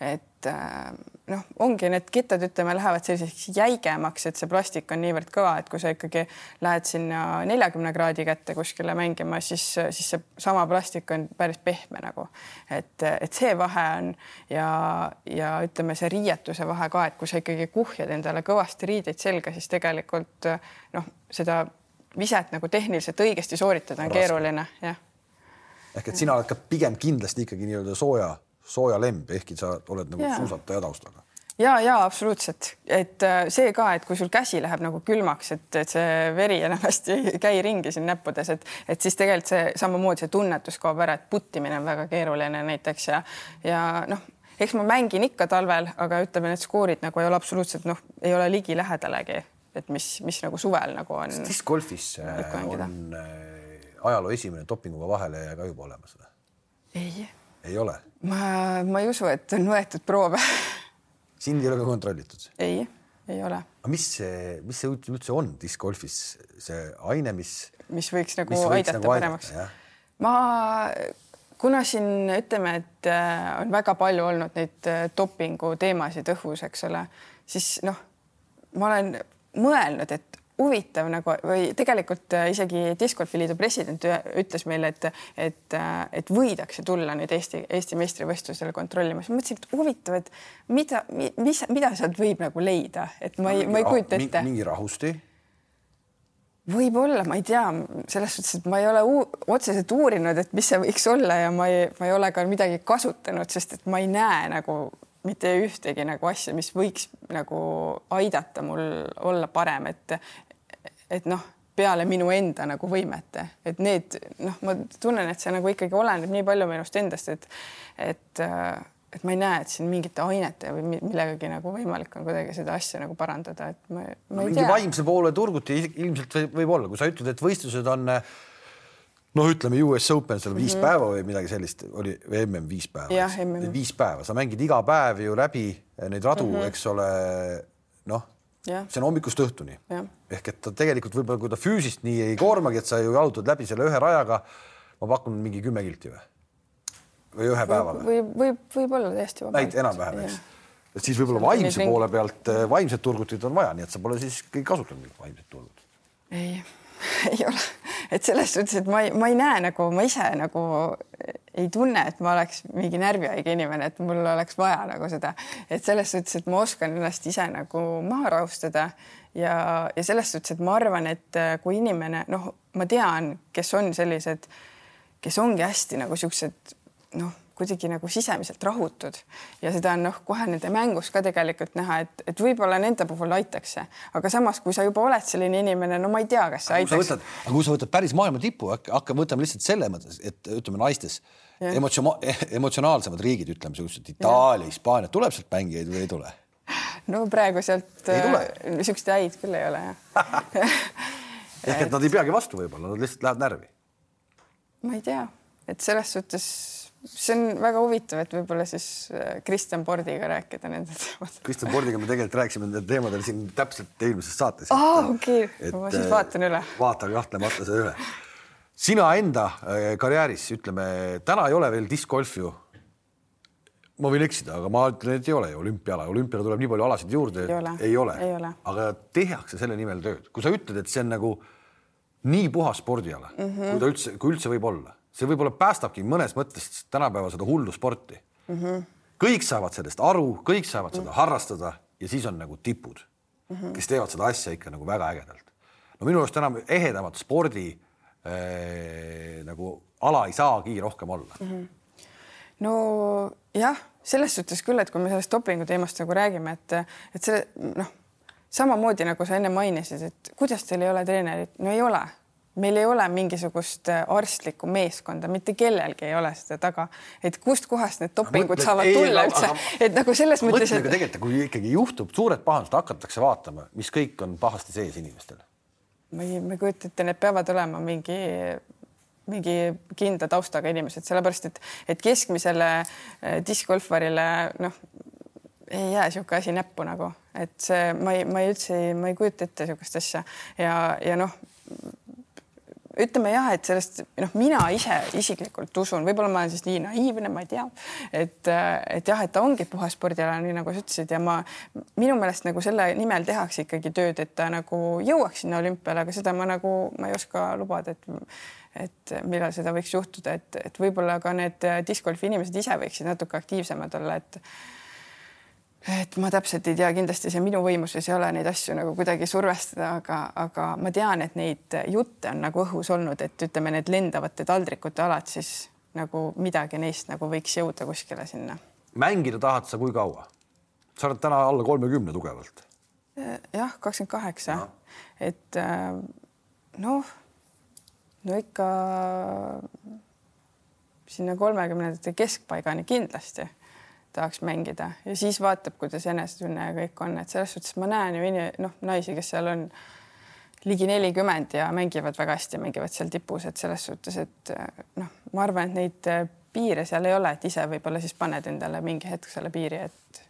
et äh, noh, ongi need kettad, ütleme, lähevad selliseks jäigemaks, et see plastik on niivõrd kõva, et kui sa ikkagi lähed sinna neljakümne kraadi kätte kuskile mängima, siis, siis see sama plastik on päris pehme nagu, et, et see vahe on ja, ja ütleme, see riietuse vahe ka, et kui sa ikkagi kuhjad endale kõvasti riideid selga, siis tegelikult noh, seda viset nagu tehniliselt õigesti sooritada on Raske. keeruline, jah. ehk et sina oled ka pigem kindlasti ikkagi nii-öelda sooja, sooja lemb, ehkki sa oled nagu ja. suusataja taustaga ja, ja absoluutselt, et äh, see ka, et kui sul käsi läheb nagu külmaks, et, et see veri enamasti ei käi ringi siin näppudes, et, et siis tegelikult see samamoodi see tunnetus kaob ära, et puttimine on väga keeruline näiteks ja, ja noh, eks ma mängin ikka talvel, aga ütleme, need skoorid nagu ei ole absoluutselt noh, ei ole ligilähedalegi et mis, mis nagu suvel nagu on. kas diskgolfis äh, on äh, ajaloo esimene dopinguga vaheleja ka juba olemas või? ei. ei ole? ma, ma ei usu, et on võetud proove sind ei ole ka kontrollitud? ei, ei ole. aga mis see, mis see üldse on diskgolfis, see aine, mis? mis võiks nagu mis võiks aidata nagu paremaks? ma, kuna siin ütleme, et äh, on väga palju olnud neid dopingu teemasid õhus, eks ole, siis noh, ma olen mõelnud, et huvitav nagu või tegelikult äh, isegi Discgolfi liidu president ütles meile, et, et, äh, et võidakse tulla nüüd Eesti, Eesti meistrivõistlusele kontrollima, siis mõtlesin, et huvitav, et mida, mis, mida sealt võib nagu leida, et ma ei, ma ei kujuta ette. mingi rahusti? Võib-olla, ma ei tea, selles suhtes, et ma ei ole otseselt uurinud, et mis see võiks olla ja ma ei, ma ei ole ka midagi kasutanud, sest et ma ei näe nagu mitte ühtegi nagu asja, mis võiks nagu aidata mul olla parem, et et noh, peale minu enda nagu võimete, et need noh, ma tunnen, et see nagu ikkagi oleneb nii palju minust endast, et et et ma ei näe, et siin mingite ainete või millegagi nagu võimalik on kuidagi seda asja nagu parandada, et ma, ma ei no, tea. vaimse poole turguti ilmselt võib olla, kui sa ütled, et võistlused on äh, noh, ütleme US Open seal viis mm -hmm. päeva või midagi sellist oli või MM viis päeva. viis päeva, sa mängid iga päev ju läbi neid radu mm, -hmm. eks ole. noh, see on hommikust õhtuni ehk et ta tegelikult võib-olla, kui ta füüsist nii ei koormagi, et sa ju jalutad läbi selle ühe rajaga. ma pakun mingi kümme kilti või? või ühe päevaga? või võib, võib-olla täiesti vabalt. näit enam-vähem, eks. et siis võib-olla vaimse poole pealt vaimset turgutit on vaja, nii et sa pole siis kasutanud mingit vaimset turgut. ei [LAUGHS] ei ole, et selles suhtes, et ma ei, ma ei näe nagu ma ise nagu ei tunne, et ma oleks mingi närvihaige inimene, et mul oleks vaja nagu seda, et selles suhtes, et ma oskan ennast ise nagu maha rahustada ja, ja selles suhtes, et ma arvan, et kui inimene noh, ma tean, kes on sellised, kes ongi hästi nagu siuksed noh kuidagi nagu sisemiselt rahutud ja seda on noh, kohe nende mängus ka tegelikult näha, et, et võib-olla nende puhul aitaks see, aga samas, kui sa juba oled selline inimene, no ma ei tea, kas see aitaks. aga kui sa võtad päris maailma tipu, hakka, võtame lihtsalt selle mõttes, et ütleme naistes emotsioon, emotsionaalsemad riigid, ütleme siuksed Itaalia, Hispaania, tuleb sealt mängijaid või ei tule? no praegu sealt tule. niisuguseid häid küll ei ole jah [LAUGHS] ehk et nad ei peagi vastu võib-olla, nad lihtsalt lähevad närvi. ma ei tea, et selles suhtes see on väga huvitav, et võib-olla siis äh, Kristjan Pordiga rääkida nendel teemadel. Kristjan Pordiga me tegelikult rääkisime nendel teemadel siin täpselt eelmises saates. aa, okei, ma siis vaatan üle. vaatan kahtlemata seda üle. sina enda äh, karjääris, ütleme, täna ei ole veel discgolf ju. ma võin eksida, aga ma ütlen, et ei ole ju olümpiala, olümpiale tuleb nii palju alasid juurde, ei ole, ei ole., aga tehakse selle nimel tööd, kui sa ütled, et see on nagu nii puhas spordiala mm, -hmm. kui ta üldse, kui üldse võib olla see võib-olla päästabki mõnes mõttes tänapäeval seda hullu sporti mm. -hmm. kõik saavad sellest aru, kõik saavad seda mm -hmm. harrastada ja siis on nagu tipud mm, -hmm. kes teevad seda asja ikka nagu väga ägedalt. no minu arust enam ehedamat spordi äh, nagu ala ei saagi rohkem olla mm. -hmm. no jah, selles suhtes küll, et kui me sellest dopingu teemast nagu räägime, et, et see noh, samamoodi nagu sa enne mainisid, et kuidas teil ei ole treenerit, no ei ole meil ei ole mingisugust äh, arstlikku meeskonda, mitte kellelgi ei ole seda taga, et kustkohast need dopingud mõtle, saavad ei, tulla aga, üldse, et nagu selles mõttes. Et... tegelikult, kui ikkagi juhtub suured pahandused, hakatakse vaatama, mis kõik on pahasti sees inimestel. ma ei, ma ei kujuta ette, need peavad olema mingi, mingi kindla taustaga inimesed, sellepärast et, et keskmisele äh, diskgolfarile noh, ei jää niisugune asi näppu nagu, et see, ma ei, ma ei üldse ei, ma ei kujuta ette niisugust asja ja, ja noh ütleme jah, et sellest noh, mina ise isiklikult usun, võib-olla ma olen siis nii naiivne, ma ei tea, et, et jah, et ta ongi puhas spordiala, nii nagu sa ütlesid ja ma minu meelest nagu selle nimel tehakse ikkagi tööd, et ta nagu jõuaks sinna olümpiale, aga seda ma nagu ma ei oska lubada, et et millal seda võiks juhtuda, et, et võib-olla ka need discgolfi inimesed ise võiksid natuke aktiivsemad olla, et et ma täpselt ei tea, kindlasti see minu võimuses ei ole neid asju nagu kuidagi survestada, aga, aga ma tean, et neid jutte on nagu õhus olnud, et ütleme, need lendavate taldrikute alad, siis nagu midagi neist nagu võiks jõuda kuskile sinna. mängida tahad sa kui kaua? sa oled täna alla kolmekümne tugevalt. jah, kakskümmend kaheksa, et äh, noh, no ikka sinna kolmekümnendate keskpaigani kindlasti tahaks mängida. Ja siis vaatab, kuidas enesetunne ja kõik on, et selles suhtes ma näen ju noh, naisi, kes seal on ligi nelikümmend ja mängivad väga hästi mängivad seal tipus, et selles suhtes, et noh, ma arvan, et neid piire seal ei ole, et ise võib-olla siis paned endale mingi hetk selle piiri, et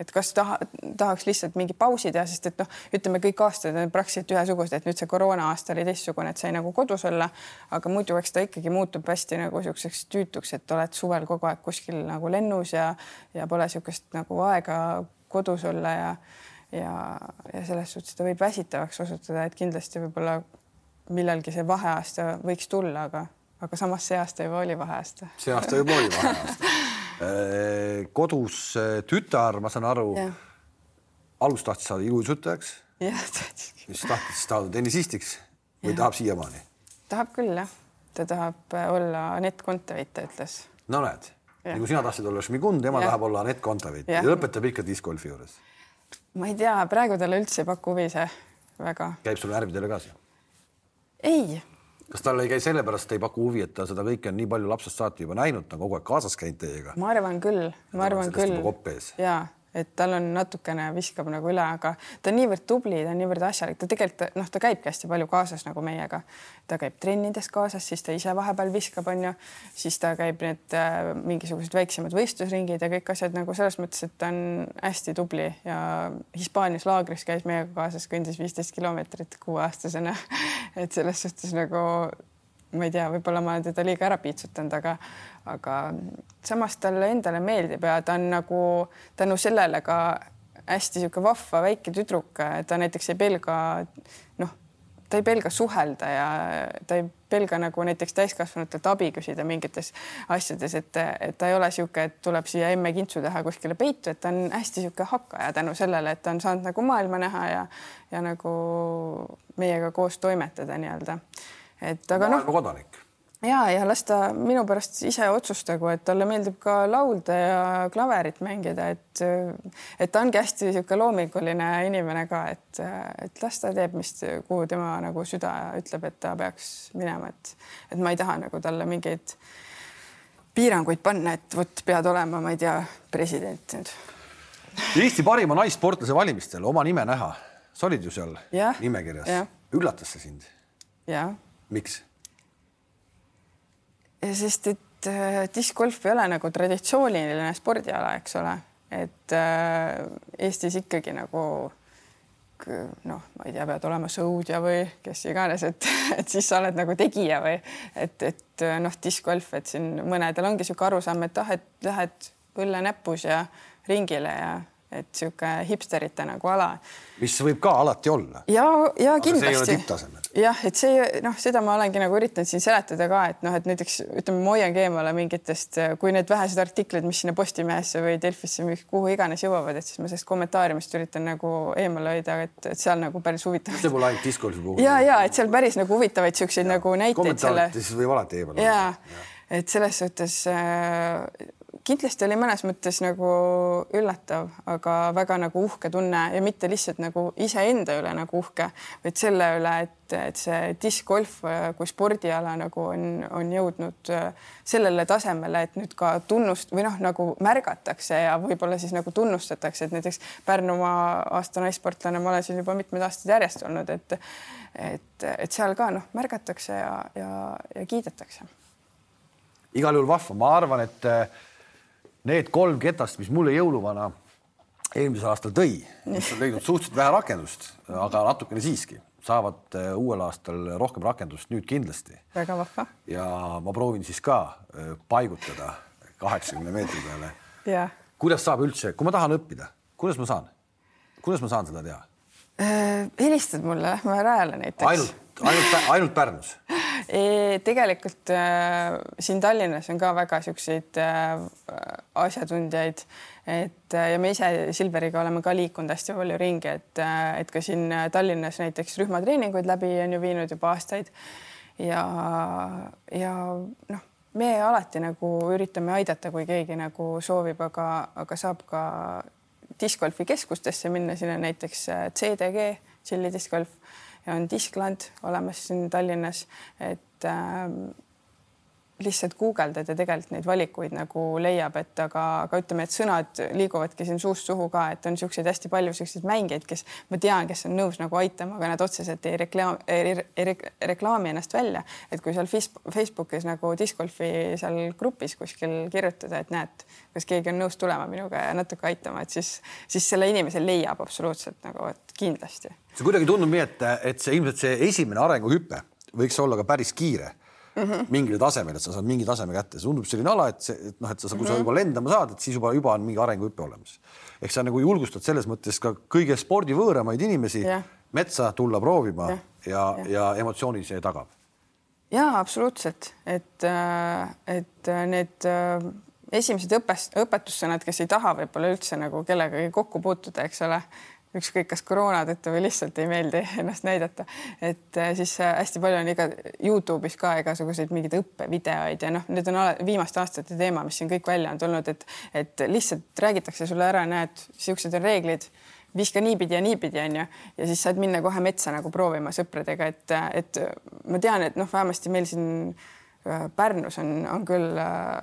et kas taha, tahaks lihtsalt mingi pausi teha, sest et noh, ütleme kõik aastad on praktiliselt ühesugused, et nüüd see koroona aasta oli teistsugune, et sai nagu kodus olla, aga muidu eks ta ikkagi muutub hästi nagu niisuguseks tüütuks, et oled suvel kogu aeg kuskil nagu lennus ja ja pole niisugust nagu aega kodus olla ja ja, ja selles suhtes ta võib väsitavaks osutuda, et kindlasti võib-olla millalgi see vaheaasta võiks tulla, aga, aga samas see aasta juba oli vaheaasta. see aasta juba oli vaheaasta [LAUGHS] kodus äh, tütar, ma saan aru, algus tahtis saada tahtis. siis tahtis saada tennisistiks või ja. tahab siiamaani? tahab küll jah, ta tahab äh, olla Anett Kontaveit, ta ütles. no näed, nagu sina tahtsid olla Šmigund, tema ja. tahab olla Anett Kontaveit ja. ja lõpetab ikka discgolfi juures. ma ei tea, praegu talle üldse ei paku huvi see väga. käib sul närvidele ka see? ei kas tal ei käi sellepärast, ei paku huvi, et ta seda kõike on nii palju lapsest saati juba näinud, ta on kogu aeg kaasas käinud teiega? ma arvan küll, ma arvan küll. ja et tal on natukene viskab nagu üle, aga ta on niivõrd tubli, ta on niivõrd asjalik, ta tegelikult noh, ta käibki hästi palju kaasas nagu meiega. ta käib trennides kaasas, siis ta ise vahepeal viskab, onju, siis ta käib need äh, mingisugused väiksemad võistlusringid ja kõik asjad nagu selles mõttes, et ta on hästi tubli ja Hispaanias laagris käis meiega kaasas, kõndis viisteist kilomeetrit kuueaastasena [LAUGHS] et selles suhtes nagu ma ei tea, võib-olla ma olen teda liiga ära piitsutanud, aga, aga samas talle endale meeldib ja ta on nagu tänu sellele ka hästi niisugune vahva väike tüdruk, ta näiteks ei pelga noh, ta ei pelga suhelda ja ta ei pelga nagu näiteks täiskasvanutelt abi küsida mingites asjades, et, et ta ei ole niisugune, et tuleb siia emme kintsu taha kuskile peitu, et ta on hästi niisugune hakkaja tänu sellele, et ta on saanud nagu maailma näha ja, ja nagu meiega koos toimetada nii-öelda et aga noh. kodanik. ja, ja las ta minu pärast ise otsustagu, et talle meeldib ka laulda ja klaverit mängida, et et ta ongi hästi niisugune loominguline inimene ka, et, et las ta teeb, mis, kuhu tema nagu süda ütleb, et ta peaks minema, et et ma ei taha nagu talle mingeid piiranguid panna, et vot pead olema, ma ei tea, president nüüd. Eesti parima naissportlase valimistel oma nime näha, sa olid ju seal Jah, nimekirjas. üllatas see sind, jah miks? sest et äh, diskgolf ei ole nagu traditsiooniline spordiala, eks ole, et äh, Eestis ikkagi nagu noh, ma ei tea, pead olema sõudja või kes iganes, et, [LAUGHS] et siis sa oled nagu tegija või et, et äh, noh, diskgolf, et siin mõnedel ongi niisugune arusaam, et ah, et lähed õlle näpus ja ringile ja et niisugune hipsterite nagu ala mis võib ka alati olla. ja, ja ole kindlasti jah, et see noh, seda ma olengi nagu üritanud siin seletada ka, et noh, et näiteks ütleme, ma hoiangi eemale mingitest, kui need vähesed artiklid, mis sinna Postimehesse või Delfisse või kuhu iganes jõuavad, et siis ma sellest kommentaariumist üritan nagu eemale hoida, et, et seal nagu päris huvitav. see pole ainult discgolfi puhul. ja, ja et seal päris nagu huvitavaid siukseid nagu näiteid selle kommentaarid siis võib alati eemal ja et selles suhtes äh, kindlasti oli mõnes mõttes nagu üllatav, aga väga nagu uhke tunne ja mitte lihtsalt nagu iseenda üle nagu uhke, vaid selle üle, et, et see diskgolf äh, kui spordiala nagu on, on jõudnud äh, sellele tasemele, et nüüd ka tunnust või noh, nagu märgatakse ja võib-olla siis nagu tunnustatakse, et näiteks Pärnumaa aasta naissportlane ma olen siin juba mitmed aastad järjest olnud, et et, et seal ka noh, märgatakse ja, ja, ja kiidetakse. Igal juhul vahva, ma arvan, et need kolm ketast, mis mulle jõuluvana eelmisel aastal tõi, mis on leidnud suhteliselt vähe rakendust, aga natukene siiski, saavad äh, uuel aastal rohkem rakendust nüüd kindlasti väga vahva ja ma proovin siis ka äh, paigutada kaheksakümne meetri peale. ja kuidas saab üldse, kui ma tahan õppida, kuidas ma saan, kuidas ma saan seda teha? äh, helistad mulle, lähme rajale näiteks. ainult, ainult, ainult Pärnus? Tegelikult äh, siin Tallinnas on ka väga siukseid äh, asjatundjaid, et äh, ja me ise Silveriga oleme ka liikunud hästi palju ringi, et äh,, et ka siin Tallinnas näiteks rühmatreeninguid läbi on ju viinud juba aastaid. Ja, ja noh, me alati nagu üritame aidata, kui keegi nagu soovib, aga, aga saab ka diskgolfi keskustesse minna, sinna näiteks äh, CDG, Tšilli diskgolf ja on Diskland olemas siin Tallinnas, et äh, lihtsalt guugeldad ja tegelikult neid valikuid nagu leiab, et aga, aga ütleme, et sõnad liiguvadki siin suust suhu ka, et on niisuguseid hästi palju selliseid mängijaid, kes ma tean, kes on nõus nagu aitama, aga nad otseselt ei reklaam, ei, ei re- reklaami ennast välja. et kui seal Facebookis nagu discgolfi seal grupis kuskil kirjutada, et näed, kas keegi on nõus tulema minuga ja natuke aitama, et siis, siis selle inimese leiab absoluutselt nagu, et kindlasti see kuidagi tundub nii, et, et see ilmselt see esimene arenguhüpe võiks olla ka päris kiire mm -hmm. mingile tasemele, et sa saad mingi taseme kätte, see tundub selline ala, et see, et noh, et sa, kui sa juba lendama saad, et siis juba, juba on mingi arenguhüpe olemas. ehk sa nagu julgustad selles mõttes ka kõige spordivõõramaid inimesi Jah. metsa tulla proovima ja, Jah. ja, ja emotsiooni see tagab. ja absoluutselt, et, et need äh, esimesed õpes, õpetussõnad, kes ei taha võib-olla üldse nagu kellegagi kokku puutuda, eks ole, ükskõik kas koroona tõttu või lihtsalt ei meeldi [LAUGHS] ennast näidata, et äh, siis äh, hästi palju on iga Youtube'is ka igasuguseid mingeid õppevideoid ja noh, need on viimaste aastate teema, mis siin kõik välja on tulnud, et, et lihtsalt räägitakse sulle ära, näed, siuksed on reeglid viska niipidi ja niipidi onju ja siis saad minna kohe metsa nagu proovima sõpradega, et, et ma tean, et noh, vähemasti meil siin äh, Pärnus on, on küll äh,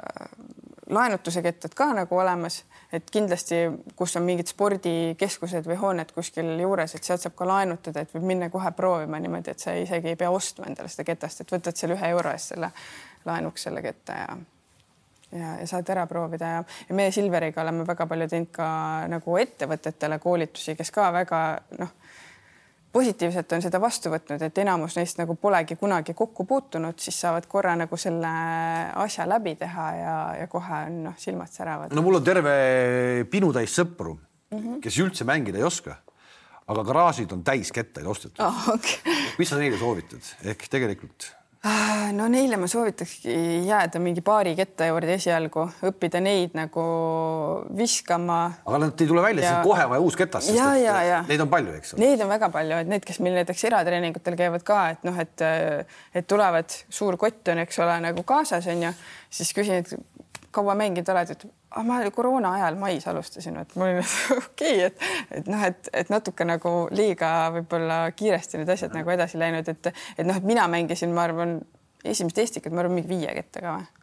laenutuse kettad ka nagu olemas, et kindlasti, kus on mingid spordikeskused või hooned kuskil juures, et sealt saab ka laenutada, et võib minna kohe proovima niimoodi, et sa isegi ei pea ostma endale seda ketast, et võtad selle ühe euro eest selle laenuks selle ketta ja ja, ja saad ära proovida ja, ja meie Silveriga oleme väga palju teinud ka nagu ettevõtetele koolitusi, kes ka väga noh, positiivselt on seda vastu võtnud, et enamus neist nagu polegi kunagi kokku puutunud, siis saavad korra nagu selle asja läbi teha ja, ja kohe on noh, silmad säravad. no mul on terve pinutäis sõpru mm, -hmm. kes üldse mängida ei oska, aga garaažid on täis kettaid ostetud oh.. Okay. mis sa neile soovitad, ehk tegelikult no neile ma soovitakski jääda mingi paari ketta juurde esialgu, õppida neid nagu viskama. aga nad ei tule välja, siis Ja- on kohe vaja uus ketas, sest Ja, ja, ja. neid on palju, eks ole. Neid on väga palju, et need, kes meil näiteks eratreeningutel käivad ka, et noh, et, et tulevad, suur kott on, eks ole, nagu kaasas on ju, siis küsin, et kaua mänginud oled, et ah, ma koroona ajal mais alustasin, et mul oli [LAUGHS] okei okay,, et, et noh, et, et natuke nagu liiga võib-olla kiiresti need asjad nagu edasi läinud, et, et noh, et mina mängisin, ma arvan, esimest Eestikat, ma arvan, mingi viie kettaga või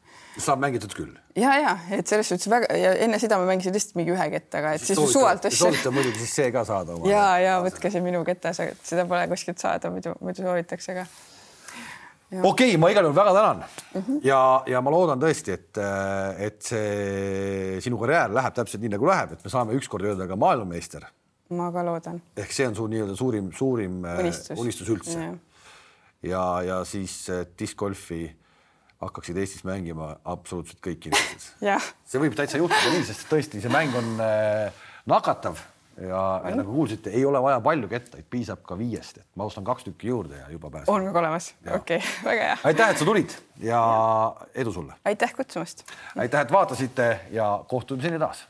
saab mängitud küll. ja, ja et selles suhtes väga ja enne seda ma mängisin lihtsalt mingi ühe kettaga, et siis, siis suvalt ostsin. soovitan muidugi siis see ka saada. [LAUGHS] ja, ja võtke see minu ketas, et seda pole kuskilt saada, muidu, muidu soovitakse ka. Okei okay,, ma igal juhul väga tänan mm -hmm. ja, ja ma loodan tõesti, et, et see sinu karjäär läheb täpselt nii nagu läheb, et me saame ükskord öelda ka maailmameister. ma ka loodan. ehk see on su nii-öelda suurim, suurim unistus, unistus üldse. ja, ja, ja siis discgolfi hakkaksid Eestis mängima absoluutselt kõik inimesed [LAUGHS] see võib täitsa juhtuda nii, sest tõesti see mäng on äh, nakatav ja, ja nagu kuulsite, ei ole vaja palju kettaid, piisab ka viiest, et ma ostan kaks tükki juurde ja juba pääsen. on väga olemas, okei okay,, [LAUGHS] väga hea. aitäh, et sa tulid ja edu sulle. aitäh kutsumast. aitäh, et vaatasite ja kohtumiseni taas